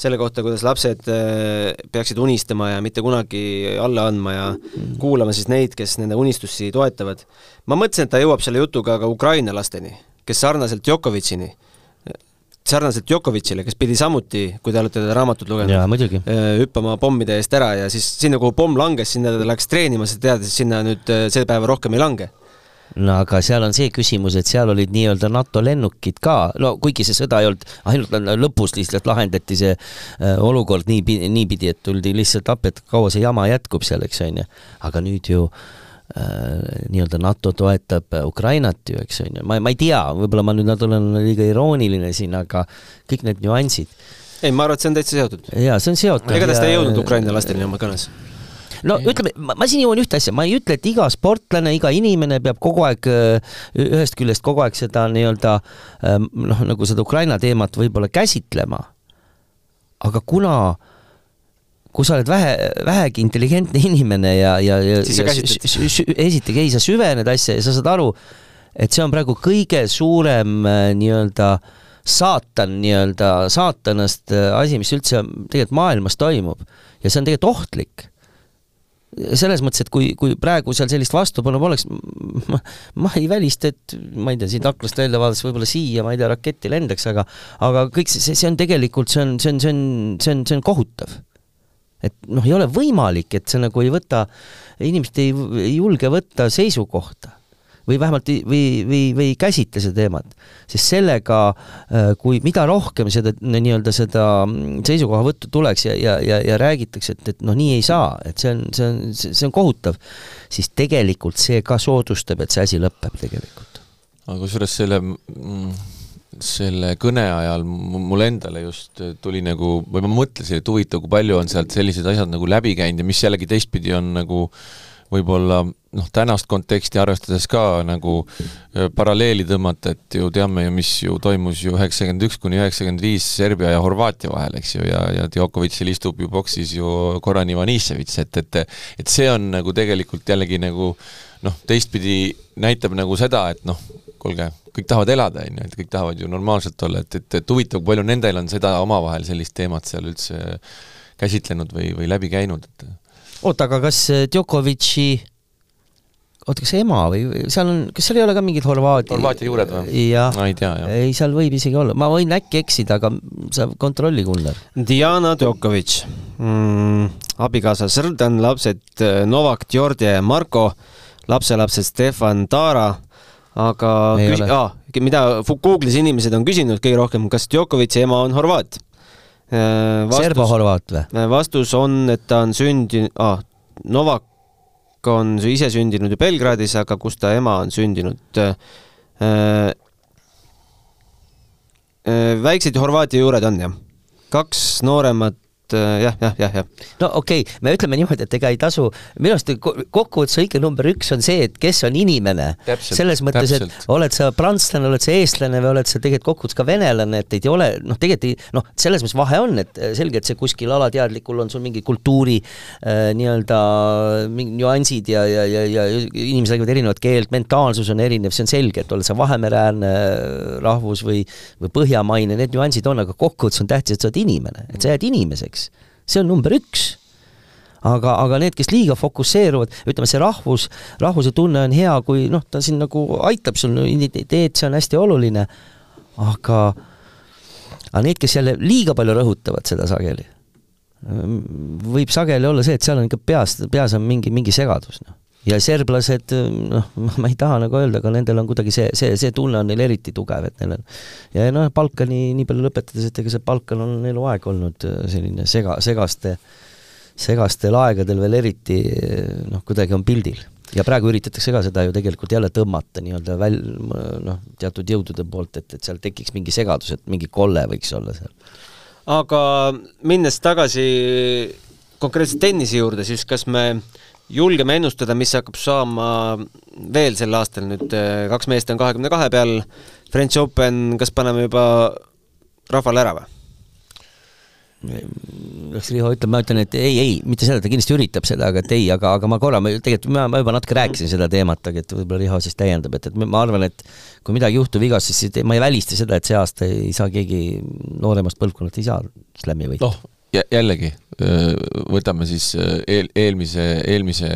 selle kohta, kuidas lapsed äh, peaksid unistama ja mitte kunagi alla andma ja kuulama siis neid, kes nende unistusi toetavad. ma mõtlesin, et ta jõuab selle jutuga ka Ukraina lasteni, kes sarnaselt Djokovicini sarnaselt Djokovicile, kes pidi samuti, kui te olete teda raamatut lugenud, muidugi. hüppama pommide eest ära ja siis sinna, kuhu pomm langes, sinna ta läks treenima, sest teadis, et sinna nüüd see päev rohkem ei lange no aga seal on see küsimus, et seal olid nii-öelda NATO lennukid ka, no kuigi see sõda ei olnud, ainult lõpus lihtsalt lahendati see äh, olukord nii, niipidi, et tuldi lihtsalt appi, et kaua see jama jätkub seal, eks on ju. aga nüüd ju äh, nii-öelda NATO toetab Ukrainat ju, eks on ju, ma, ma ei tea, võib-olla ma nüüd olen liiga irooniline siin, aga kõik need nüansid. ei, ma arvan, et see on täitsa seotud. jaa, see on seotud. igatahes ta ei jõudnud Ukraina lasteni oma kõnes no ütleme, ma siin jõuan ühte asja, ma ei ütle, et iga sportlane, iga inimene peab kogu aeg ühest küljest kogu aeg seda nii-öelda ähm, noh, nagu seda Ukraina teemat võib-olla käsitlema. aga kuna kui sa oled vähe, vähegi intelligentne inimene ja, ja, ja, ja esiteks ei, sa süvened asja ja sa saad aru, et see on praegu kõige suurem äh, nii-öelda saatan nii-öelda, saatanast äh, asi, mis üldse tegelikult maailmas toimub. Ja see on tegelikult ohtlik selles mõttes, et kui, kui praegu seal sellist vastupanu poleks, ma, ma ei välista, et ma ei tea, siit aknast välja vaadates võib-olla siia, ma ei tea, raketti lendaks, aga aga kõik see, see on tegelikult, see on, see on, see on, see on, see on kohutav. et noh, ei ole võimalik, et sa nagu ei võta, inimesed ei, ei julge võtta seisukohta või vähemalt või, või, või ei käsitle seda teemat. sest sellega, äh, kui mida rohkem seda nii-öelda seda mm, seisukohavõttu tuleks ja, ja, ja, ja räägitakse, et, et noh, nii ei saa, et see on, see on, see on kohutav, siis tegelikult see ka soodustab, et see asi lõpeb tegelikult. aga kusjuures selle mm, selle kõne ajal mul endale just tuli nagu, või ma mõtlesin, et huvitav, kui palju on sealt sellised asjad nagu läbi käinud ja mis jällegi teistpidi on nagu võib-olla noh, tänast konteksti arvestades ka nagu paralleeli tõmmata, et ju teame ju, mis ju toimus ju üheksakümmend üks kuni üheksakümmend viis Serbia ja Horvaatia vahel, eks ju, ja, ja Djokovicil istub ju boksis ju Goran Ivaniševitš, et, et et see on nagu tegelikult jällegi nagu noh, teistpidi näitab nagu seda, et noh, kuulge, kõik tahavad elada, on ju, et kõik tahavad ju normaalselt olla, et, et, et huvitav, palju nendel on seda omavahel sellist teemat seal üldse käsitlenud või, või läbi käinud, et oota, aga kas Djokovic'i oota, kas ema või seal on, kas seal ei ole ka mingid Horvaatia Horvaatia juured või? jah no,, ei tea, ei, seal võib isegi olla, ma võin äkki eksida, aga sa kontrolli, Gunnar. Diana Djokovic mm,, abikaasa Sõrdan, lapsed äh, Novak, Georgia ja Marko, lapselapsed Stefan Tara, aga küsi-, ah, mida Google'is inimesed on küsinud kõige rohkem, kas Djokovic'i ema on horvaat? Äh, Serbo-horvaat või? Äh, vastus on, et ta on sündinud ah,, Novak on ise sündinud ju Belgradis, aga kus ta ema on sündinud äh,. Äh, väiksed Horvaatia juured on jah, kaks nooremat et jah, jah, jah, jah. no okei okay., me ütleme niimoodi, et ega ei tasu, minu arust kokkuvõttes õige number üks on see, et kes on inimene. selles mõttes, et oled sa prantslane, oled sa eestlane või oled sa tegelikult kokkuvõttes ka venelane, et ei ole, noh, tegelikult ei, noh, selles mõttes vahe on, et selge, et see kuskil alateadlikul on sul mingi kultuuri äh, nii-öelda mingi nüansid ja, ja, ja, ja inimesed räägivad erinevat keelt, mentaalsus on erinev, see on selge, et oled sa Vahemereäärne rahvus või, või põhjamaine, need nüansid on, aga kokkuvõttes on tähtis, et sa oled inimene, et sa jääd inimeseks eks, see on number üks. Aga, aga need, kes liiga fokusseeruvad, ütleme, see rahvus, rahvuse tunne on hea, kui noh, ta siin nagu aitab sul identiteet, see on hästi oluline, aga aga need, kes jälle liiga palju rõhutavad seda sageli, võib sageli olla see, et seal on ikka peas, peas on mingi, mingi segadus, noh. Ja serblased, noh, ma ei taha nagu öelda, aga nendel on kuidagi see, see, see tunne on neil eriti tugev, et neil on ja noh, Balkani nii palju lõpetades, et ega see Balkan on eluaeg olnud äh, selline sega, segaste, segastel aegadel veel eriti noh, kuidagi on pildil ja praegu üritatakse ka seda ju tegelikult jälle tõmmata nii-öelda väl-, noh, teatud jõudude poolt, et, et seal tekiks mingi segadus, et mingi kolle võiks olla seal. aga minnes tagasi konkreetselt tennise juurde, siis kas me julgeme ennustada, mis hakkab saama veel sel aastal, nüüd äh, kaks meest on kahekümne kahe peal, French Open, kas paneme juba rahvale ära või? kas Riho ütleb, ma ütlen, et ei, ei, mitte seda, ta kindlasti üritab seda, aga et ei, aga, aga ma korra, ma tegelikult, ma, ma juba natuke rääkisin seda teemat, aga et võib-olla Riho siis täiendab, et, et ma arvan, et kui midagi juhtub vigast, siis ma ei välista seda, et see aasta ei saa keegi nooremast põlvkonnast ei saa slam'i võita. noh, jällegi, võtame siis eel, eelmise, eelmise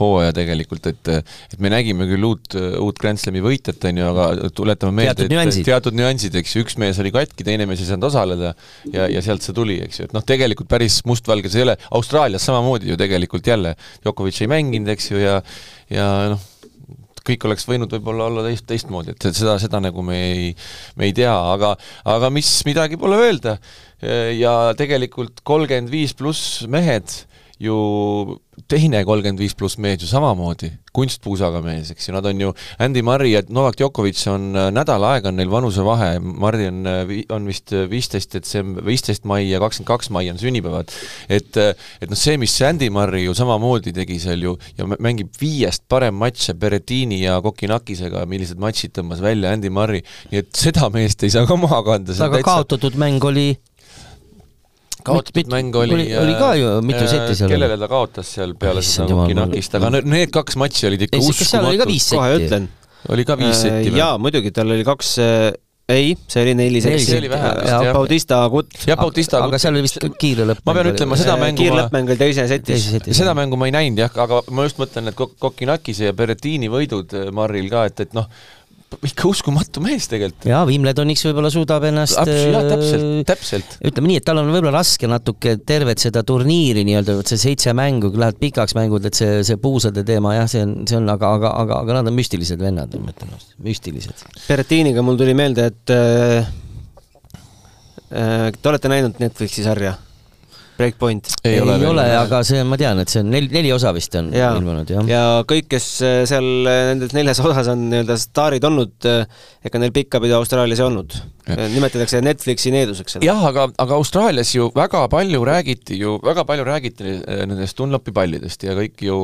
hooaja tegelikult, et et me nägime küll uut, uut Grand Slami võitjat, on ju, aga tuletame meelde, et nüansid. teatud nüansid, eks ju, üks mees oli katki, teine mees ei saanud osaleda ja, ja sealt see tuli, eks ju, et noh, tegelikult päris mustvalge see ei ole, Austraalias samamoodi ju tegelikult jälle, Djokovic ei mänginud, eks ju, ja ja noh, kõik oleks võinud võib-olla olla teist, teistmoodi, et seda, seda nagu me ei, me ei tea, aga, aga mis midagi pole öelda. ja tegelikult kolmkümmend viis pluss mehed ju teine kolmkümmend viis pluss mees ju samamoodi, kunstpuusaga mees, eks ju, nad on ju, Andy Murray ja Novak Djokovic on äh, nädal aega on neil vanusevahe, Murray on, äh, on vist äh, viisteist detsember, viisteist mai ja kakskümmend kaks mai on sünnipäevad. et, et noh, see, mis Andy Murray ju samamoodi tegi seal ju ja mängib viiest parem matše Berettini ja Kokinakisega, millised matšid tõmbas välja Andy Murray, nii et seda meest ei saa ka maha kanda. aga kaotatud mäng oli kaotatud mit, mäng oli oli, oli ka ju mitu setti seal. kellele ta kaotas seal peale seda Kokinakist, aga need kaks matši olid ikka uskumatud. kohe ütlen. oli ka viis setti või? jaa, muidugi, tal oli kaks ei, see oli neli seksi. see oli vähe vist jah. Bautista Agut. jah, Bautista Agut. aga seal oli vist kiire lõpp. ma pean ütlema, seda mängu kiire lõppmäng oli teise setis. seda mängu ma ei näinud jah, aga ma just mõtlen, et Kokinakise ja Berettini võidud Marril ka, et, et noh, ikka uskumatu mees tegelikult. jaa, Wimbledoniks võib-olla suudab ennast jah, täpselt, äh, täpselt. ütleme nii, et tal on võib-olla raske natuke tervet seda turniiri nii-öelda, vot see seitse mängu, kui lähed pikaks mängud, et see, see puusade teema jah, see on, see on, aga, aga, aga, aga nad on müstilised vennad, ma ütlen, müstilised. Berrettiniga mul tuli meelde, et äh, äh, te olete näinud Netflixi sarja? Breakpoint. ei, ei ole, ole, aga see, ma tean, et see on neli, neli osa vist on ja, ilmunud, jah. ja kõik, kes äh, seal äh, nendes neljas osas on nii-öelda staarid olnud, äh, ega neil pikkapidi Austraalias ei olnud. nimetatakse Netflixi needuseks seda. jah, aga, aga Austraalias ju väga palju räägiti ju, väga palju räägiti nendest Dunlopi pallidest ja kõik ju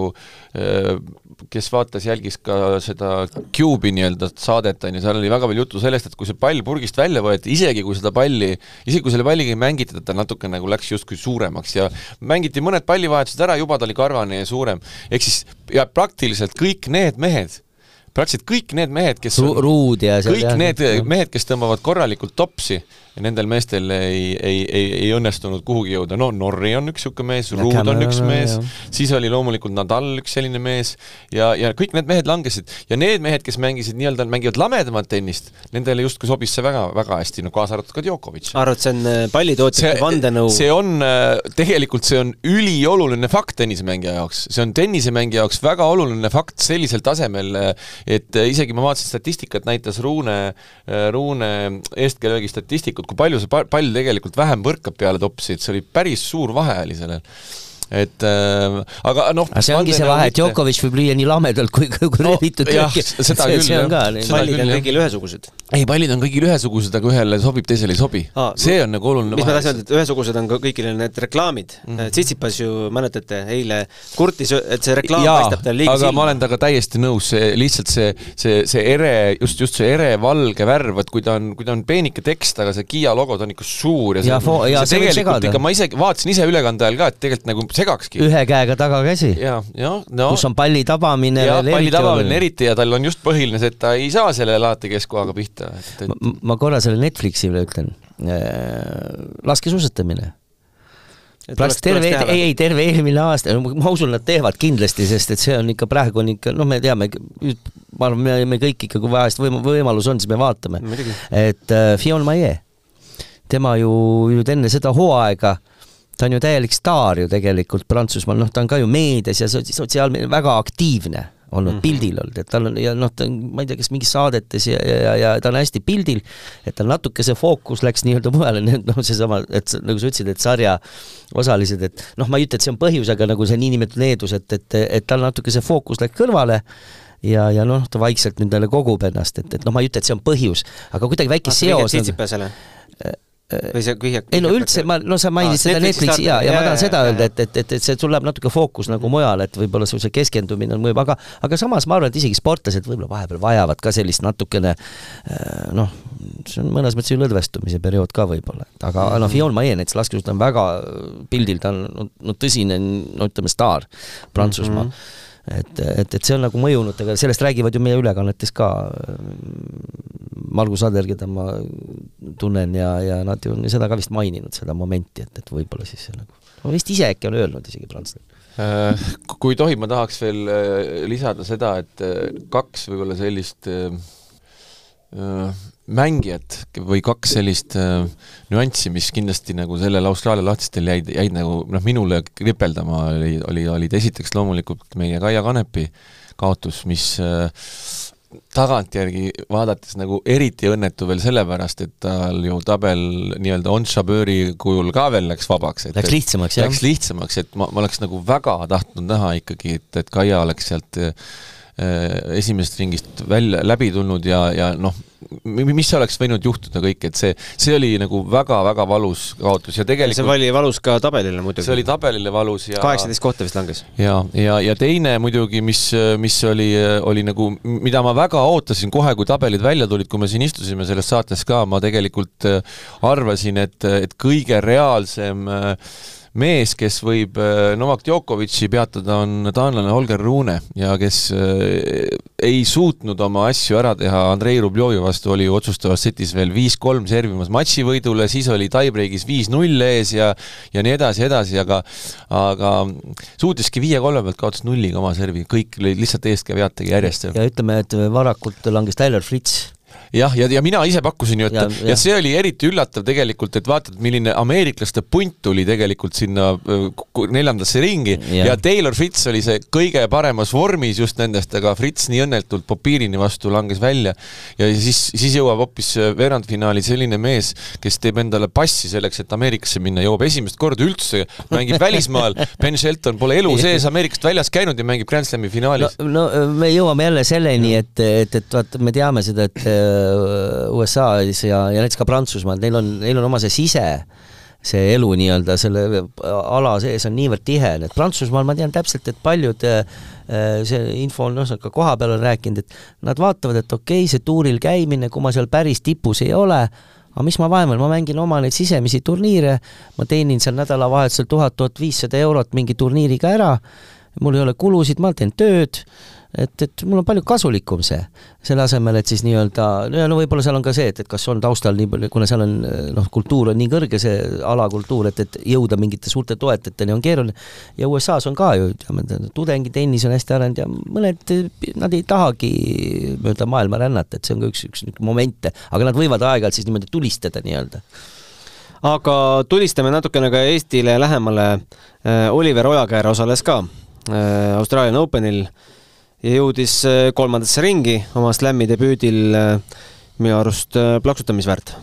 kes vaatas, jälgis ka seda Cube'i nii-öelda saadet, on ju, seal oli väga palju juttu sellest, et kui see pall purgist välja võeti, isegi kui seda palli, isegi kui selle palliga ei mängitud, et ta natuke nagu läks justkui suuremaks ja mängiti mõned pallivahetused ära, juba ta oli karvane ja suurem. ehk siis ja praktiliselt kõik need mehed, praktiliselt kõik need mehed, kes on, Ruud ja kõik jah, need mehed, kes tõmbavad korralikult topsi, ja nendel meestel ei, ei, ei, ei õnnestunud kuhugi jõuda, no Norri on üks niisugune mees, Ruud on üks mees, siis oli loomulikult Nadal üks selline mees. Ja, ja kõik need mehed langesid. Ja need mehed, kes mängisid nii-öelda, mängivad lamedamat tennist, nendele justkui sobis see väga, väga hästi, no kaasa arvatud ka Djokovic. arvad, see on äh, pallitootjate vandenõu? see on, äh, tegelikult see on ülioluline fakt tennisemängija jaoks, see on tennisemängija jaoks väga oluline fakt sellisel tasemel, äh, et isegi ma vaatasin statistikat, näitas Ruune, Ruune eestkelöögi statistikat, kui palju see pall tegelikult vähem põrkab peale topsi, et see oli päris suur vahe oli sellel et äh, aga noh aga see ongi see vahe, et Djokovic võib lüüa nii lamedalt kui, kui no, rebitud lööki. seda see, küll, jah. pallid on kõigil ühesugused. ei, pallid on kõigil ühesugused, aga ühele sobib, teisele ei sobi ah,. see on nagu oluline mis vahe. ma tahtsin öelda, et ühesugused on ka kõigil need reklaamid mm. -hmm. Tsitsipas ju, mäletate, eile kurtis, et see reklaam Jaa, paistab tal liiga silma. aga ma olen temaga täiesti nõus, see lihtsalt see, see, see ere, just, just see ere valge värv, et kui ta on, kui ta on peenike tekst, aga see Kiia logo, ta on ikka suur ja see, ja, see, see tegelikult ikka, ma isegi vaatasin ise ülekande ajal ka, et tegelikult nagu segakski. ühe käe käega tagakäsi. No, kus on palli tabamine ja palli tabamine eriti ja tal on just põhiline see, et ta ei saa sellele alati keskkohaga pihta. Et. Ma, ma korra selle Netflixile ütlen, äh, laskesuusatamine praktiliselt terve, ei, ei terve eelmine aasta, ma usun, nad teevad kindlasti, sest et see on ikka praegu on ikka, noh, me teame, ma arvan, me, me kõik ikka, kui vahest võim-, võimalus on, siis me vaatame. et äh, Fion Maie, tema ju nüüd enne seda hooaega äh, ta on ju täielik staar ju tegelikult Prantsusmaal, noh, ta on ka ju meedias ja sotsiaalmeedias väga aktiivne olnud mm -hmm. pildil olnud, et tal on ja noh, ta on, ma ei tea, kas mingis saadetes ja, ja, ja ta on hästi pildil, et tal natuke see fookus läks nii-öelda mujale, noh, seesama, et nagu sa ütlesid, et sarja osalised, et noh, ma ei ütle, et see on põhjus, aga nagu see niinimetatud needus, et, et, et tal natuke see fookus läks kõrvale ja, ja noh, ta vaikselt nüüd jälle kogub ennast, et, et noh, ma ei ütle, et see on põhjus, aga kuidagi väike seos nagu, või see vihjak? ei no üldse, ma, no sa mainisid seda Netflixi ja, ja ma tahan seda öelda, et, et, et, et see, sul läheb natuke fookus nagu mujale, et võib-olla sul see keskendumine on mõjub, aga aga samas ma arvan, et isegi sportlased võib-olla vahepeal vajavad ka sellist natukene äh, noh, see on mõnes mõttes ju lõdvestumise periood ka võib-olla, aga noh, Fion Maie näiteks laskesuusataja on väga pildil, ta on no, tõsine, no ütleme, staar Prantsusmaa mm. -hmm et, et, et see on nagu mõjunud, aga sellest räägivad ju meie ülekannetes ka. Margus Ader, keda ma tunnen ja, ja nad ju on seda ka vist maininud, seda momenti, et, et võib-olla siis see nagu, no vist ise äkki on öelnud isegi prantslased Äh, kui tohib, ma tahaks veel äh, lisada seda, et äh, kaks võib-olla sellist mängijat või kaks sellist nüanssi, mis kindlasti nagu sellel Austraalia lahtistel jäid, jäid nagu noh, minule kripeldama, oli, oli, olid esiteks loomulikult meie Kaia Kanepi kaotus, mis tagantjärgi vaadates nagu eriti õnnetu veel sellepärast, et tal ju tabel nii-öelda on-šabööri kujul ka veel läks vabaks. Läks lihtsamaks, jah? Läks lihtsamaks, et ma, ma oleks nagu väga tahtnud näha ikkagi, et, et Kaia oleks sealt äh, esimesest ringist välja, läbi tulnud ja, ja noh, mis oleks võinud juhtuda kõik, et see, see oli nagu väga-väga valus kaotus ja tegelikult see oli valus ka tabelile muidugi. see oli tabelile valus ja kaheksateist kohta vist langes. ja, ja, ja teine muidugi, mis, mis oli, oli nagu, mida ma väga ootasin kohe, kui tabelid välja tulid, kui me siin istusime selles saates ka, ma tegelikult arvasin, et, et kõige reaalsem äh, mees, kes võib äh, Novak Djokovic'i peatada, on taanlane Holger Rune ja kes äh, ei suutnud oma asju ära teha. Andrei Rubljovi vastu, oli ju otsustavas setis veel viis-kolm servimas matšivõidule, siis oli tiebreak'is viis-null ees ja ja nii edasi, edasi, aga aga suutiski viie-kolme pealt kaotas nulliga oma servi, kõik lihtsalt eestkäev-jaategi järjest. ja ütleme, et varakult langes Tyler Fritz jah, ja, ja mina ise pakkusin ju, et ja, ja. ja see oli eriti üllatav tegelikult, et vaatad, milline ameeriklaste punt tuli tegelikult sinna neljandasse ringi ja. ja Taylor Fritz oli see kõige paremas vormis just nendest, aga Fritz nii õnnetult Popirini vastu langes välja. ja siis, siis jõuab hoopis veerandfinaali selline mees, kes teeb endale passi selleks, et Ameerikasse minna, jõuab esimest korda üldse, mängib välismaal, Ben Shelton pole elu sees Ameerikast väljas käinud ja mängib Grand Slami finaalis. no, no me jõuame jälle selleni, et, et, et vaata, me teame seda, et Äh, USA-s ja, ja näiteks ka Prantsusmaal, neil on, neil on oma see sise, see elu nii-öelda selle ala sees on niivõrd tihe, et Prantsusmaal ma tean täpselt, et paljud äh, see info on noh, ka koha peal on rääkinud, et nad vaatavad, et okei okay,, see tuuril käimine, kui ma seal päris tipus ei ole, aga mis ma vaevan, ma mängin oma neid sisemisi turniire, ma teenin seal nädalavahetusel tuhat, tuhat viissada eurot mingi turniiriga ära, mul ei ole kulusid, ma teen tööd et, et mul on palju kasulikum see, selle asemel, et siis nii-öelda, no võib-olla seal on ka see, et, et kas on taustal nii palju, kuna seal on noh, kultuur on nii kõrge, see alakultuur, et, et jõuda mingite suurte toetajateni on keeruline, ja USA-s on ka ju, ütleme, tudengitennis on hästi arenenud ja mõned, nad ei tahagi mööda maailma rännata, et see on ka üks, üks momente, aga nad võivad aeg-ajalt siis niimoodi tulistada nii-öelda. Aga tulistame natukene ka Eestile lähemale. Äh, Oliver Ojakäär osales ka äh, Australian Openil ja jõudis äh, kolmandasse ringi oma slam'i debüüdil äh, minu arust äh, plaksutamisväärt.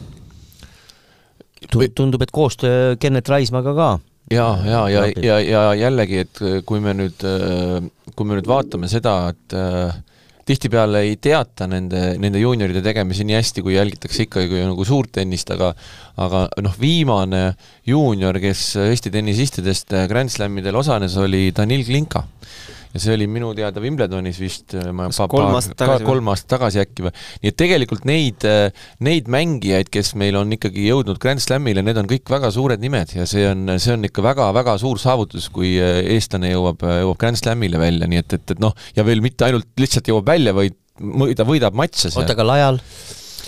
tundub, et koostöö Kennet Raismaaga ka. Ja, ja, ja, ja, ja jällegi, et kui me nüüd, kui me nüüd vaatame seda, et äh, tihtipeale ei teata nende, nende juunioride tegemisi nii hästi, kui jälgitakse ikkagi nagu suurt tennist, aga aga noh, viimane juunior, kes Eesti tennisistidest Grand Slamidel osales, oli Danil Klinka ja see oli minu teada Wimbledonis vist äh, ma pa, kolm aastat tagasi, kolm aastat tagasi äkki või. nii et tegelikult neid, äh, neid mängijaid, kes meil on ikkagi jõudnud Grand Slamile, need on kõik väga suured nimed ja see on, see on ikka väga-väga suur saavutus, kui äh, eestlane jõuab, jõuab Grand Slamile välja, nii et, et, et noh, ja veel mitte ainult lihtsalt jõuab välja, vaid ta võidab matše. oota, aga Lajal?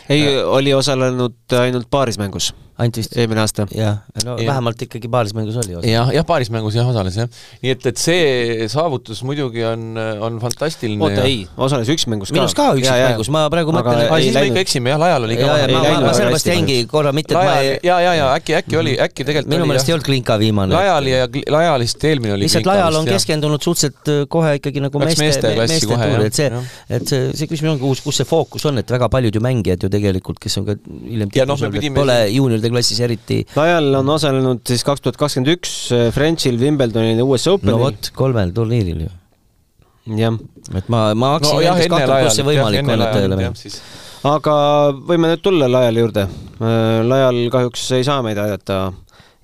ei, oli osalenud ainult paaris mängus ainult vist eelmine aasta. jah, no ja. vähemalt ikkagi paarismängus oli osa. jah, jah, paarismängus jah osales jah. nii et, et see saavutus muidugi on, on fantastiline. oota ja..., ei, osales üksmängus ka. minus ka üksmängus, ma praegu mõtlen, et siis me ikka eksime jah, Lajal oli ka ja, ja, ma, ma sellepärast jäingi korra mitte, et ma ei ja, ja, ja äkki, äkki oli, äkki tegelikult minu meelest ei olnud Klinka viimane. Lajal ja Lajalist eelmine oli lihtsalt Lajal on keskendunud suhteliselt äh, kohe ikkagi nagu meeste, meeste, meeste tuuri, et see, et see, see küsimus ongi, kus, kus see fookus on, et väga paljud ju mängijad ju tegelikult, kes on ka hiljem tipus olnud, pole juunioride klassis eriti Lajal on osalenud siis kaks tuhat kakskümmend üks äh, Frenchil, Wimbledonil ja US Openil. no vot, kolmel turniiril ju. jah. et ma, ma hakkasin no, jah, kahtlema, kus see võimalik on, et tõele minna. aga võime nüüd tulla Lajali juurde. Äh, Lajal kahjuks ei saa meid aidata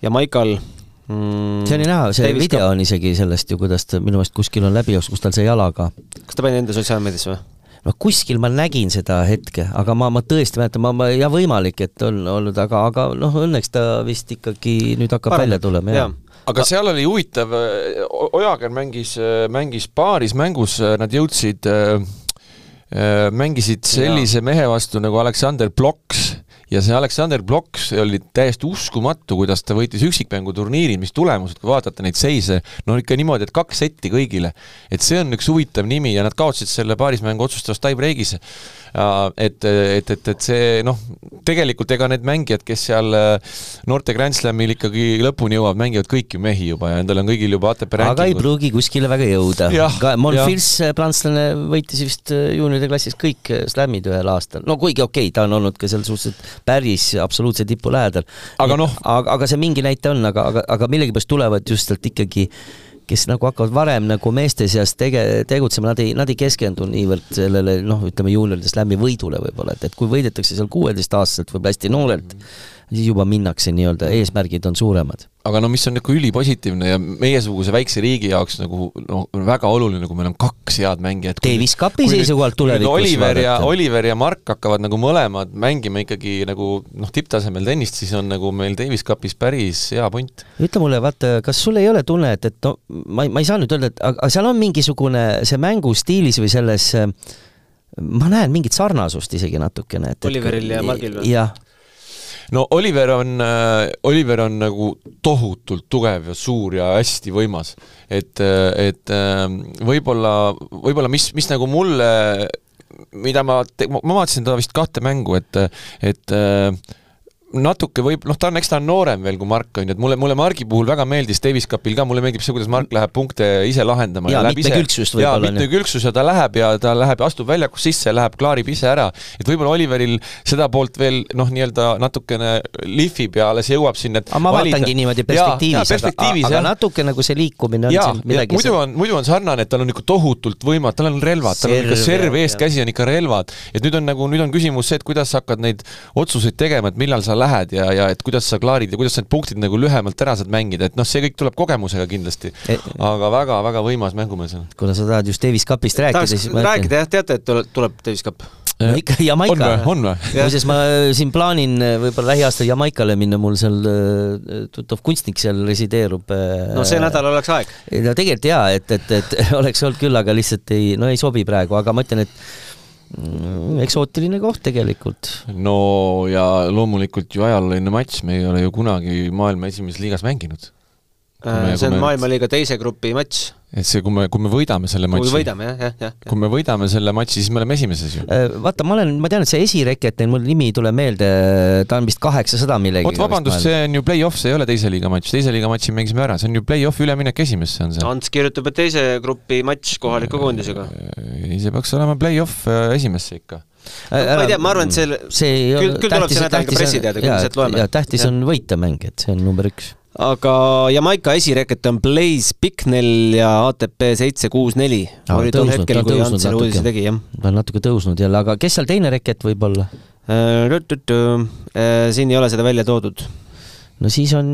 ja Maikal mm, see oli näha, see Davis video on isegi sellest ju, kuidas ta minu meelest kuskil on läbi jooksnud, kus tal see jalaga. kas ta pani enda sotsiaalmeediasse või? Noh, kuskil ma nägin seda hetke, aga ma, ma tõesti mäletan, ma, ma, ja võimalik, et on olnud, aga, aga noh, õnneks ta vist ikkagi nüüd hakkab Parem. välja tulema, jah ja. aga seal oli huvitav, Ojager mängis, mängis paaris mängus, nad jõudsid, mängisid sellise ja. mehe vastu nagu Aleksander Ploks ja see Aleksander Bloks oli täiesti uskumatu, kuidas ta võitis üksikmänguturniiril, mis tulemused, kui vaadata neid seise, no ikka niimoodi, et kaks setti kõigile. et see on üks huvitav nimi ja nad kaotasid selle paarismängu otsustavas tie-break'is et, et, et, et see noh, tegelikult ega need mängijad, kes seal äh, noorte Grand Slamil ikkagi lõpuni jõuavad, mängivad kõik ju mehi juba ja nendel on kõigil juba ATP rankingud. aga ei pruugi kuskile väga jõuda. Monfils, äh, prantslane, võitis vist äh, juunioride klassis kõik slamid ühel aastal, no kuigi okei okay,, ta on olnud ka seal suhteliselt päris absoluutse tipu lähedal. aga noh. aga, aga see mingi näite on, aga, aga, aga millegipärast tulevad just sealt ikkagi kes nagu hakkavad varem nagu meeste seas tege-, tegutsema, nad ei, nad ei keskendu niivõrd sellele noh, ütleme juunioride slam'i võidule võib-olla, et, et kui võidetakse seal kuueteistaastaselt, võib-olla hästi noorelt mm, -hmm siis juba minnakse nii-öelda, eesmärgid on suuremad. aga no mis on nagu ülipositiivne ja meiesuguse väikse riigi jaoks nagu noh, väga oluline, kui meil on kaks head mängijat. Davis Cupi seisukohalt tulevikus Oliver ja, Oliver ja Mark hakkavad nagu mõlemad mängima ikkagi nagu noh, tipptasemel tennist, siis on nagu meil Davis Cupis päris hea punt. ütle mulle, vaata, kas sul ei ole tunne, et, et no ma ei, ma ei saa nüüd öelda, et aga seal on mingisugune see mängustiilis või selles ma näen mingit sarnasust isegi natukene, et Oliveril ja Margil või? jah no Oliver on äh,, Oliver on nagu tohutult tugev ja suur ja hästi võimas. et, äh, et äh, võib-olla, võib-olla mis, mis nagu mulle, mida ma, ma vaatasin teda vist kahte mängu, et, et natuke võib, noh, ta on, eks ta on noorem veel kui Mark, on ju, et mulle, mulle Margi puhul väga meeldis Davis Cupil ka, mulle meeldib see, kuidas Mark läheb punkte ise lahendama. jaa, mitmekülgsust võib-olla. jaa, mitmekülgsus ja ta läheb ja ta läheb ja astub väljakus sisse läheb, klaarib ise ära. et võib-olla Oliveril seda poolt veel noh, nii-öelda natukene lihvib ja alles jõuab sinna, et aga ma valida. vaatangi niimoodi perspektiivis, perspektiivis, aga, aga natuke nagu see liikumine on ja, siin midagi muidu on, muidu on sarnane, et tal on ikka tohutult võimad, tal on relvad, tal on ikka serv, eeskäsi on ikka relvad. et nüüd on nagu, nüüd on küsimus see, et kuidas sa hakkad neid otsuseid tegema, et millal sa lähed ja, ja et kuidas sa klaarid ja kuidas need punktid nagu lühemalt ära saad mängida, et noh, see kõik tuleb kogemusega kindlasti e. aga väga-väga võimas mängumees on. kuna sa tahad just Davis Cupist rääkida, siis rääkida jah, teate, et tuleb, tuleb Davis Cup? no ikka Jamaica. on või? muuseas, ma siin plaanin äh, võib-olla lähiaastal Jamaikale minna, mul seal äh, tuttav kunstnik seal resideerub. Äh, no see nädal oleks aeg. no tegelikult jaa, et, et, et oleks olnud küll, aga lihtsalt ei, no ei sobi praegu, aga ma ütlen, et eksootiline koht tegelikult. no ja loomulikult ju ajalooline matš, me ei ole ju kunagi maailma esimeses liigas mänginud. Äh, see on maailmaliiga teise grupi matš et see, kui me, kui me võidame selle matši. kui me võidame, jah, jah, jah. kui me võidame selle matši, siis me oleme esimeses ju. Äh, vaata, ma olen, ma tean, et see esireket, mul nimi ei tule meelde, ta on vist kaheksasada millegagi. oot, vabandust, see on ju play-off, see ei ole teise liiga matš, teise liiga matši mängisime ära, see on ju play-off üleminek esimesse on see. Ants kirjutab, et teise grupi matš kohaliku koondisega. ei, see peaks olema play-off äh, esimesse ikka ma ei tea, ma arvan, et see, see küll, küll tuleb see nädal ka pressiteade, kui me sealt loeme. tähtis on võita mäng, et see on number üks aga Jamaica esireket on Blaze Bicknell ja ATP seitse kuus neli. oli tol hetkel, kui Ants selle uudise tegi, jah. ta on natuke tõusnud jälle, aga kes seal teine reket võib olla? Äh, äh, siin ei ole seda välja toodud no siis on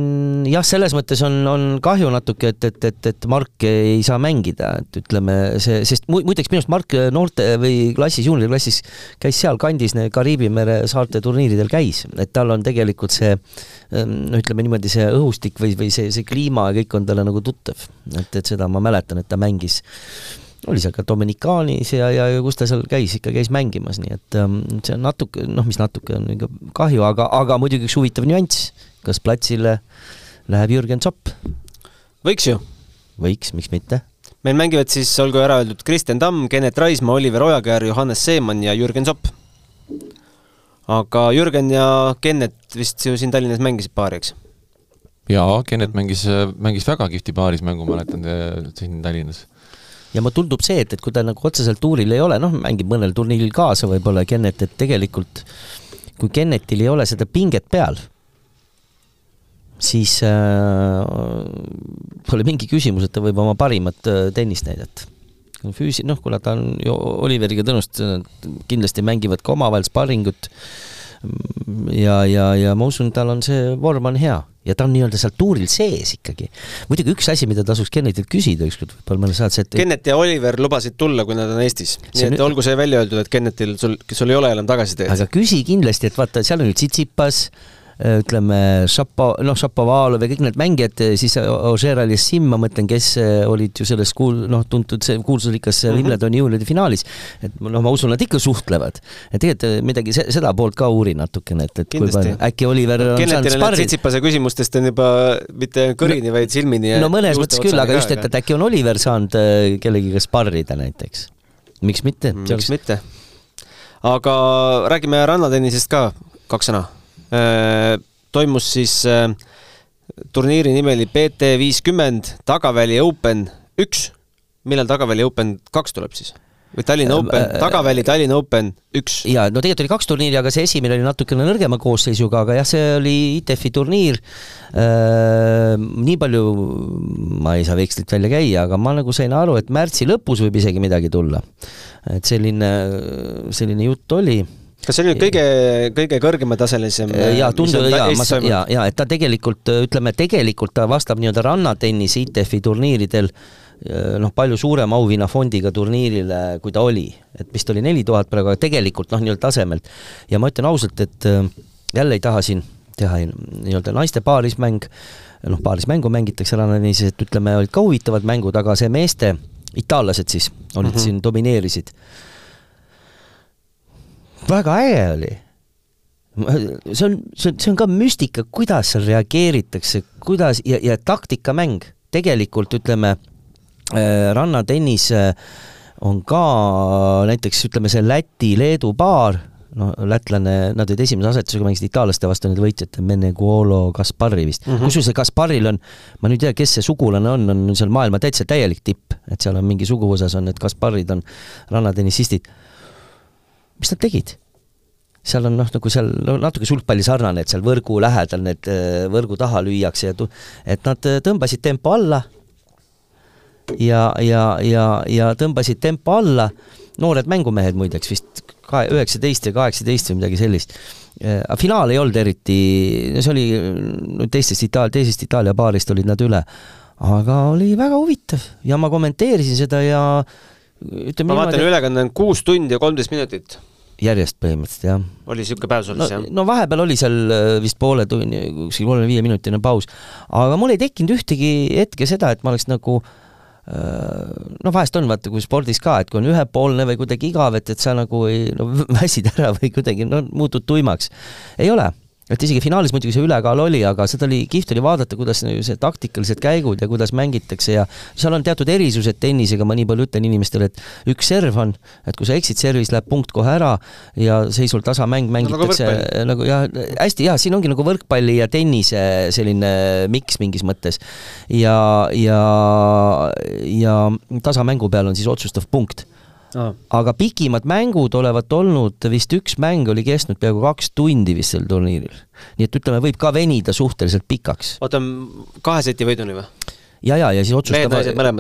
jah, selles mõttes on, on kahju natuke, et, et, et, et Mark ei saa mängida, et ütleme see, sest muideks minu arust Mark noorte või klassis, juuniorklassis käis sealkandis, Kariibi mere saarte turniiridel käis, et tal on tegelikult see no ütleme niimoodi, see õhustik või, või see, see kliima ja kõik on talle nagu tuttav. et, et seda ma mäletan, et ta mängis oli seal ka Dominikaanis ja, ja, ja kus ta seal käis, ikka käis mängimas, nii et um, see on natuke, noh, mis natuke on ikka kahju, aga, aga muidugi üks huvitav nüanss, kas platsile läheb Jürgen Zopp? võiks ju. võiks, miks mitte? meil mängivad siis, olgu ära öeldud, Kristjan Tamm, Kennet Raismaa, Oliver Ojakäär, Johannes Seemann ja Jürgen Zopp. aga Jürgen ja Kennet vist ju siin Tallinnas mängisid paari, eks? jaa, Kennet mängis, mängis väga kihvti paarismängu, mäletan siin Tallinnas ja mulle tundub see, et, et kui ta nagu otseselt tuuril ei ole, noh, mängib mõnel turniiril kaasa võib-olla Kennet, et tegelikult kui Kennetil ei ole seda pinget peal, siis äh, pole mingi küsimus, et ta võib oma parimat äh, tennist näidata. Füüsi-, noh, kuna ta on ju Oliveriga tõenäoliselt kindlasti mängivad ka omavahel sparringut ja, ja, ja ma usun, tal on see vorm on hea ja ta on nii-öelda seal tuuril sees ikkagi. muidugi üks asi, mida tasuks Kennetilt küsida ükskord võib-olla mõne saate et Kennet ja Oliver lubasid tulla, kui nad on Eestis. nii et nüüd... olgu see välja öeldud, et Kennetil, sul, sul ei ole enam tagasiteed. aga küsi kindlasti, et vaata, seal on ju Tsitsipas, ütleme, Šapo-, noh, Šapovalov ja kõik need mängijad, siis Ožeral ja Sim, ma mõtlen, kes olid ju selles kuul-, noh, tuntud see kuulsusrikas mm -hmm. Wimbledoni juunioride finaalis, et noh, ma usun, nad ikka suhtlevad. et tegelikult midagi se-, seda poolt ka uurin natukene, et, et Kindlasti. kui palju, äkki Oliver on saanud Kennetile need sparrid Tsitsipase küsimustest on juba mitte kõrini, vaid silmini no mõnes mõttes küll, aga just, et, et äkki on Oliver saanud äh, kellegiga sparrida näiteks. miks mitte? Mm, miks mitte. aga räägime rannatennisest ka, kaks sõna. Toimus siis äh, turniiri nimi oli BT viiskümmend Tagaväli Open üks. millal Tagaväli Open kaks tuleb siis? või Tallinna Open, Tagaväli Tallinna Open üks? jaa, no tegelikult oli kaks turniiri, aga see esimene oli natukene nõrgema koosseisuga, aga jah, see oli ITF-i turniir äh,. nii palju ma ei saa vekslit välja käia, aga ma nagu sain aru, et märtsi lõpus võib isegi midagi tulla. et selline, selline jutt oli kas see oli nüüd kõige, kõige kõrgematasemelisem? jaa, tundub, jaa, ma saan, jaa, jaa, et ta tegelikult, ütleme, tegelikult ta vastab nii-öelda rannatennise ITF-i turniiridel noh, palju suurema auhinnafondiga turniirile, kui ta oli. et vist oli neli tuhat praegu, aga tegelikult noh, nii-öelda tasemelt. ja ma ütlen ausalt, et jälle ei taha siin teha nii-öelda naiste paarismäng, noh, paarismängu mängitakse rannatennises, et ütleme, olid ka huvitavad mängud, aga see meeste, itaallased siis, olid mm -hmm. siin, domineerisid väga äge oli. see on, see on, see on ka müstika, kuidas seal reageeritakse, kuidas ja, ja taktikamäng, tegelikult ütleme äh,, rannatennis äh, on ka näiteks ütleme, see Läti-Leedu paar, no lätlane, nad olid esimese asetusega, mängisid itaallaste vastu, need võitjad, Meneguolo, Kaspari vist mm -hmm.. kusjuures see Kasparil on, ma nüüd ei tea, kes see sugulane on, on seal maailma täitsa täielik tipp, et seal on mingi suguvõsas on need Kasparid on rannatennisistid. mis nad tegid? Seal on noh, nagu seal no natuke sulgpalli sarnane, et seal võrgu lähedal need võrgu taha lüüakse ja tu-, et nad tõmbasid tempo alla. Ja, ja, ja, ja tõmbasid tempo alla, noored mängumehed muideks vist kahe, üheksateist ja kaheksateist või midagi sellist. aga finaal ei olnud eriti, see oli no teistest Itaal-, teisest Itaalia paarist olid nad üle, aga oli väga huvitav ja ma kommenteerisin seda ja ütleme ma vaatan, ülekanne on kuus tundi ja kolmteist minutit järjest põhimõtteliselt, jah. oli niisugune oli no, siis, jah? no vahepeal oli seal vist poole tunni, kuskil kolme-viie minutine paus, aga mul ei tekkinud ühtegi hetke seda, et ma oleks nagu no vahest on, vaata, kui spordis ka, et kui on ühepoolne või kuidagi igav, et, et sa nagu ei, no väsid ära või kuidagi, no muutud tuimaks. ei ole et isegi finaalis muidugi see ülekaal oli, aga seda oli, kihvt oli vaadata, kuidas see taktikalised käigud ja kuidas mängitakse ja seal on teatud erisused tennisega, ma nii palju ütlen inimestele, et üks serv on, et kui sa eksid servis, läheb punkt kohe ära ja seisul tasamäng mängitakse no, nagu, nagu jah, hästi hea, siin ongi nagu võrkpalli ja tennise selline miks mingis mõttes. ja, ja, ja tasamängu peal on siis otsustav punkt Ah. aga pikimad mängud olevat olnud, vist üks mäng oli kestnud peaaegu kaks tundi vist sel turniiril. nii et ütleme, võib ka venida suhteliselt pikaks. oota, kahe seti võiduni või? ja, ja, ja siis otsustav,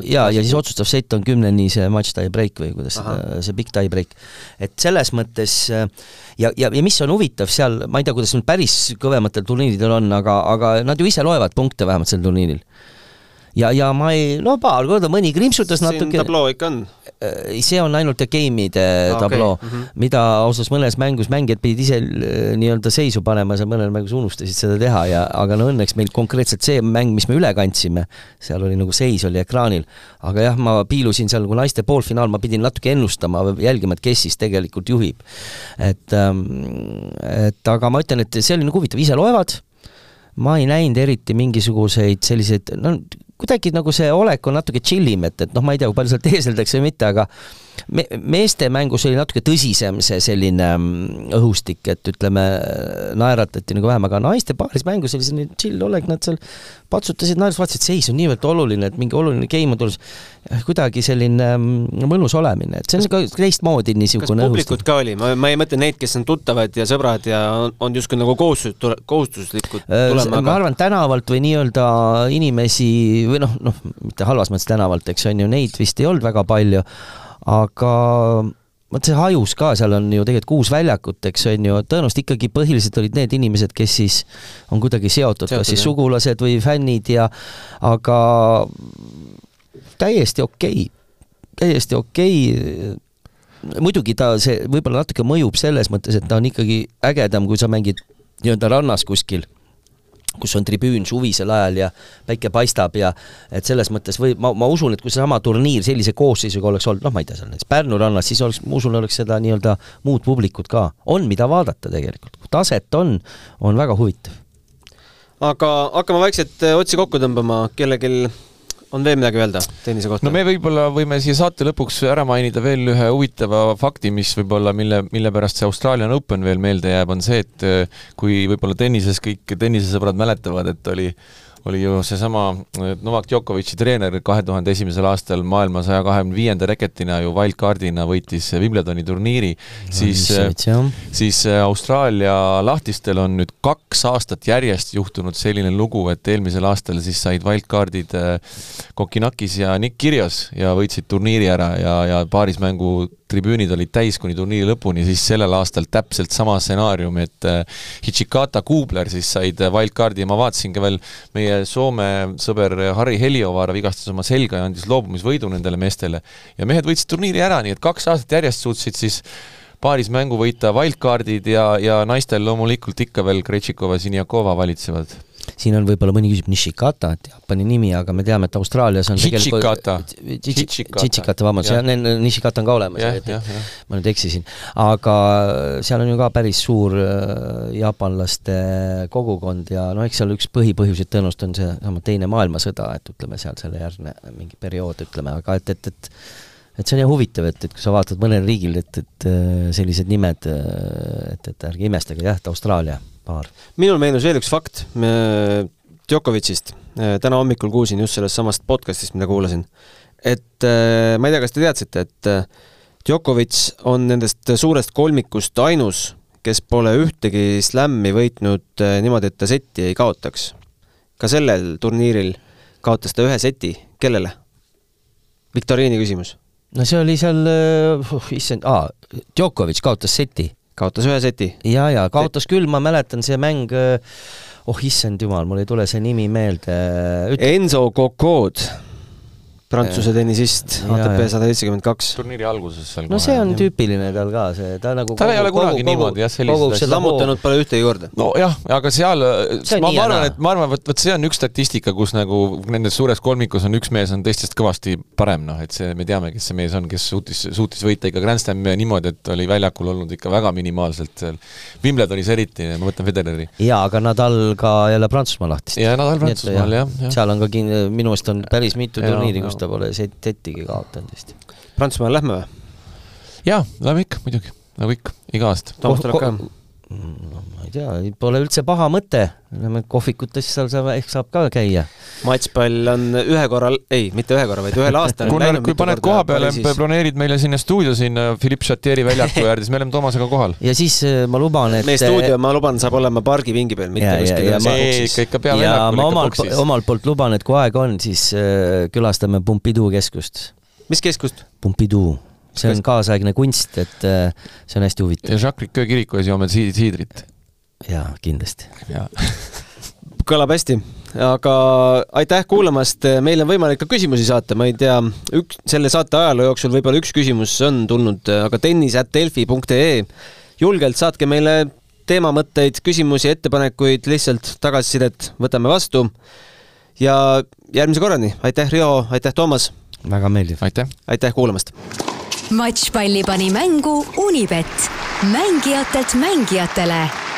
ja, ja siis otsustav sett on kümneni see match tie break või kuidas Aha. see big tie break. et selles mõttes ja, ja, ja mis on huvitav seal, ma ei tea, kuidas nüüd päris kõvematel turniiridel on, aga, aga nad ju ise loevad punkte vähemalt sel turniiril ja, ja ma ei, no paar korda mõni krimpsutas natuke. tabloo ikka on see on ainult game'ide ah, tabloo okay. mm, -hmm. mida ausalt mõnes mängus mängijad pidid ise nii-öelda seisu panema, sa mõnel mängus unustasid seda teha ja aga no õnneks meil konkreetselt see mäng, mis me üle kandsime, seal oli nagu seis oli ekraanil. aga jah, ma piilusin seal nagu naiste poolfinaal, ma pidin natuke ennustama, jälgima, et kes siis tegelikult juhib. et, ähm, et aga ma ütlen, et see oli nagu huvitav, ise loevad, ma ei näinud eriti mingisuguseid selliseid, no kuidagi nagu see olek on natuke chill im, et, et noh, ma ei tea, kui palju seal teeseldakse või mitte, aga me-, meeste mängus oli natuke tõsisem see selline mm, õhustik, et ütleme, naeratati nagu vähem, aga naiste paaris mängus oli selline chill olek, nad seal patsutasid, naised vaatasid, seis on niivõrd oluline, et mingi oluline game on tulnud, kuidagi selline mm, mõnus olemine, et see on ka teistmoodi niisugune kas publikut ka oli, ma, ma ei mõtle neid, kes on tuttavad ja sõbrad ja on, on justkui nagu kohustus, kohustuslikud tulema, aga ma arvan, tänavalt või nii-öelda inimesi või noh, noh, mitte halvas mõttes tänavalt, eks on ju, neid vist ei olnud väga palju, aga vot see hajus ka, seal on ju tegelikult kuus väljakut, eks on ju, tõenäoliselt ikkagi põhiliselt olid need inimesed, kes siis on kuidagi seotud, seotud, kas siis sugulased või fännid ja aga täiesti okei okay., täiesti okei okay. muidugi ta, see võib-olla natuke mõjub selles mõttes, et ta on ikkagi ägedam, kui sa mängid nii-öelda rannas kuskil kus on tribüün suvisel ajal ja päike paistab ja et selles mõttes või ma, ma usun, et kui seesama turniir sellise koosseisuga oleks olnud, noh, ma ei tea, seal näiteks Pärnu rannas, siis oleks, ma usun, oleks seda nii-öelda muud publikut ka. on, mida vaadata tegelikult, taset on, on väga huvitav. aga hakkame vaikselt eh, otsi kokku tõmbama, kellelgi on veel midagi öelda tennise kohta? no me võib-olla võime siia saate lõpuks ära mainida veel ühe huvitava fakti, mis võib-olla, mille, mille pärast see Australian Open veel meelde jääb, on see, et eh, kui võib-olla tennises kõik tennisesõbrad mäletavad, et oli oli ju seesama äh, Novak Djokovic'i treener kahe tuhande esimesel aastal maailma saja kahekümne viienda reketina ju wildcardina võitis Wimbledoni turniiri, siis, äh, siis äh, Austraalia lahtistel on nüüd kaks aastat järjest juhtunud selline lugu, et eelmisel aastal siis said wildcardid Kokinakis ja Nick Kyrgios ja võitsid turniiri ära ja, ja paarismängu tribüünid olid täis kuni turniiri lõpuni, siis sellel aastal täpselt sama stsenaarium, et Hichikata Kubler siis said wildcardi ja ma vaatasin ka veel meie Soome sõber Harri Heliovaara vigastas oma selga ja andis loobumisvõidu nendele meestele. ja mehed võitsid turniiri ära, nii et kaks aastat järjest suutsid siis paaris mängu võita wildcardid ja, ja naistel loomulikult ikka veel Krejtšikova, Sinjakova valitsevad siin on võib-olla mõni küsib Nishikata, et Jaapani nimi, aga me teame, et Austraalias on Hichikata. Hichikata, vabandust, jah, Nishikata on ka olemas, et ma nüüd eksisin. aga seal on ju ka päris suur äh, jaapanlaste kogukond ja noh, eks seal üks põhipõhjuseid tõenäoliselt on seesama Teine maailmasõda, et ütleme, seal selle järgne mingi periood, ütleme, aga et, et, et et see on jah huvitav, et, et kui sa vaatad mõnel riigil, et, et äh, sellised nimed, äh, et, et ärge imestage, jah, et Austraalia paar. minul meenus veel üks fakt Djokovicist. täna hommikul kuulsin just sellest samast podcastist, mida kuulasin. et äh, ma ei tea, kas te teadsite, et äh, Djokovic on nendest suurest kolmikust ainus, kes pole ühtegi slämmi võitnud äh, niimoodi, et ta setti ei kaotaks. ka sellel turniiril kaotas ta ühe seti, kellele? viktoriini küsimus. no see oli seal uh,, issand, aa, Djokovic kaotas seti kaotas ühe seti. ja, ja kaotas küll, ma mäletan, see mäng, oh issand jumal, mul ei tule see nimi meelde Üt.... Enzo Kokod Prantsuse tennisist, ATP sada seitsekümmend kaks. turniiri alguses seal no kohe, see on tüüpiline tal ka, see, ta nagu tal ei ole kunagi niimoodi jah, selliseid asju. lammutanud pole ühtegi korda. nojah, aga seal, ma, ma arvan, et ma arvan, vot, vot see on üks statistika, kus nagu nendes suures kolmikus on üks mees on teistest kõvasti parem, noh, et see, me teame, kes see mees on, kes suutis, suutis võita ikka Grand Slami niimoodi, et oli väljakul olnud ikka väga minimaalselt seal. Wimbledonis eriti, ma mõtlen Federeri. jaa, aga Nadal ka jälle Prantsusmaa lahtist. ja Nadal Prantsusmaal, jah, jah. seal on ka kin-, minu meelest on päris mitu turniiri, kus ta pole settigi kaotanud vist. Prantsusmaale lähme või? jaa, lähme ikka muidugi, nagu ikka, iga aasta. Toomas tuleb ka? Ma ei tea, pole üldse paha mõte, lähme kohvikutes, seal saab, ehk saab ka käia. matšpall on ühe korral, ei, mitte ühe korra, vaid ühel aastal kui, kui paned koha peale, broneerid meile sinna stuudio sinna Philippe Chatieri väljaku äärde, siis me oleme Toomasega kohal. ja siis äh, ma luban, et meie stuudio, ma luban, saab olema pargipingi peal, mitte kuskil ühes boksis. peaväljakul, ikka boksis. omalt poolt luban, et kui aeg on, siis äh, külastame Pompidou keskust. mis keskust? Pompidou see on kaasaegne kunst, et äh, see on hästi huvitav. ja Jacques Ricoeur kiriku ees joome siidrit. Jaa, kindlasti ja. kõlab hästi, aga aitäh kuulamast, meil on võimalik ka küsimusi saata, ma ei tea, üks, selle saate ajaloo jooksul võib-olla üks küsimus on tulnud, aga tennis.delfi.ee, julgelt saatke meile teemamõtteid, küsimusi, ettepanekuid, lihtsalt tagasisidet võtame vastu. ja järgmise korrani, aitäh, Riho, aitäh, Toomas! väga meeldiv. aitäh! aitäh kuulamast! matšpalli pani mängu Unibet, mängijatelt mängijatele